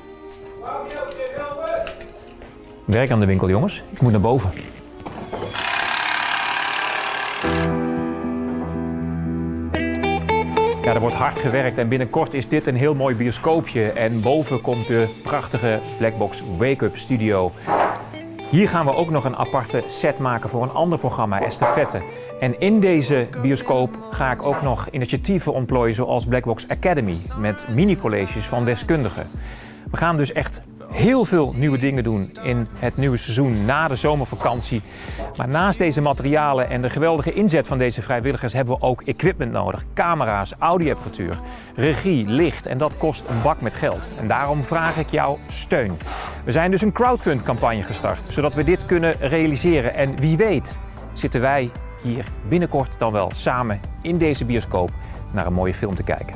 Werk aan de winkel, jongens. Ik moet naar boven. Er wordt hard gewerkt en binnenkort is dit een heel mooi bioscoopje. En boven komt de prachtige Blackbox Wake Up Studio. Hier gaan we ook nog een aparte set maken voor een ander programma, Estafette. En in deze bioscoop ga ik ook nog initiatieven ontplooien zoals Blackbox Academy met mini-colleges van deskundigen. We gaan dus echt heel veel nieuwe dingen doen in het nieuwe seizoen na de zomervakantie. Maar naast deze materialen en de geweldige inzet van deze vrijwilligers hebben we ook equipment nodig. Camera's, audioapparatuur, regie, licht en dat kost een bak met geld. En daarom vraag ik jouw steun. We zijn dus een crowdfund campagne gestart, zodat we dit kunnen realiseren. En wie weet zitten wij hier binnenkort dan wel samen in deze bioscoop naar een mooie film te kijken.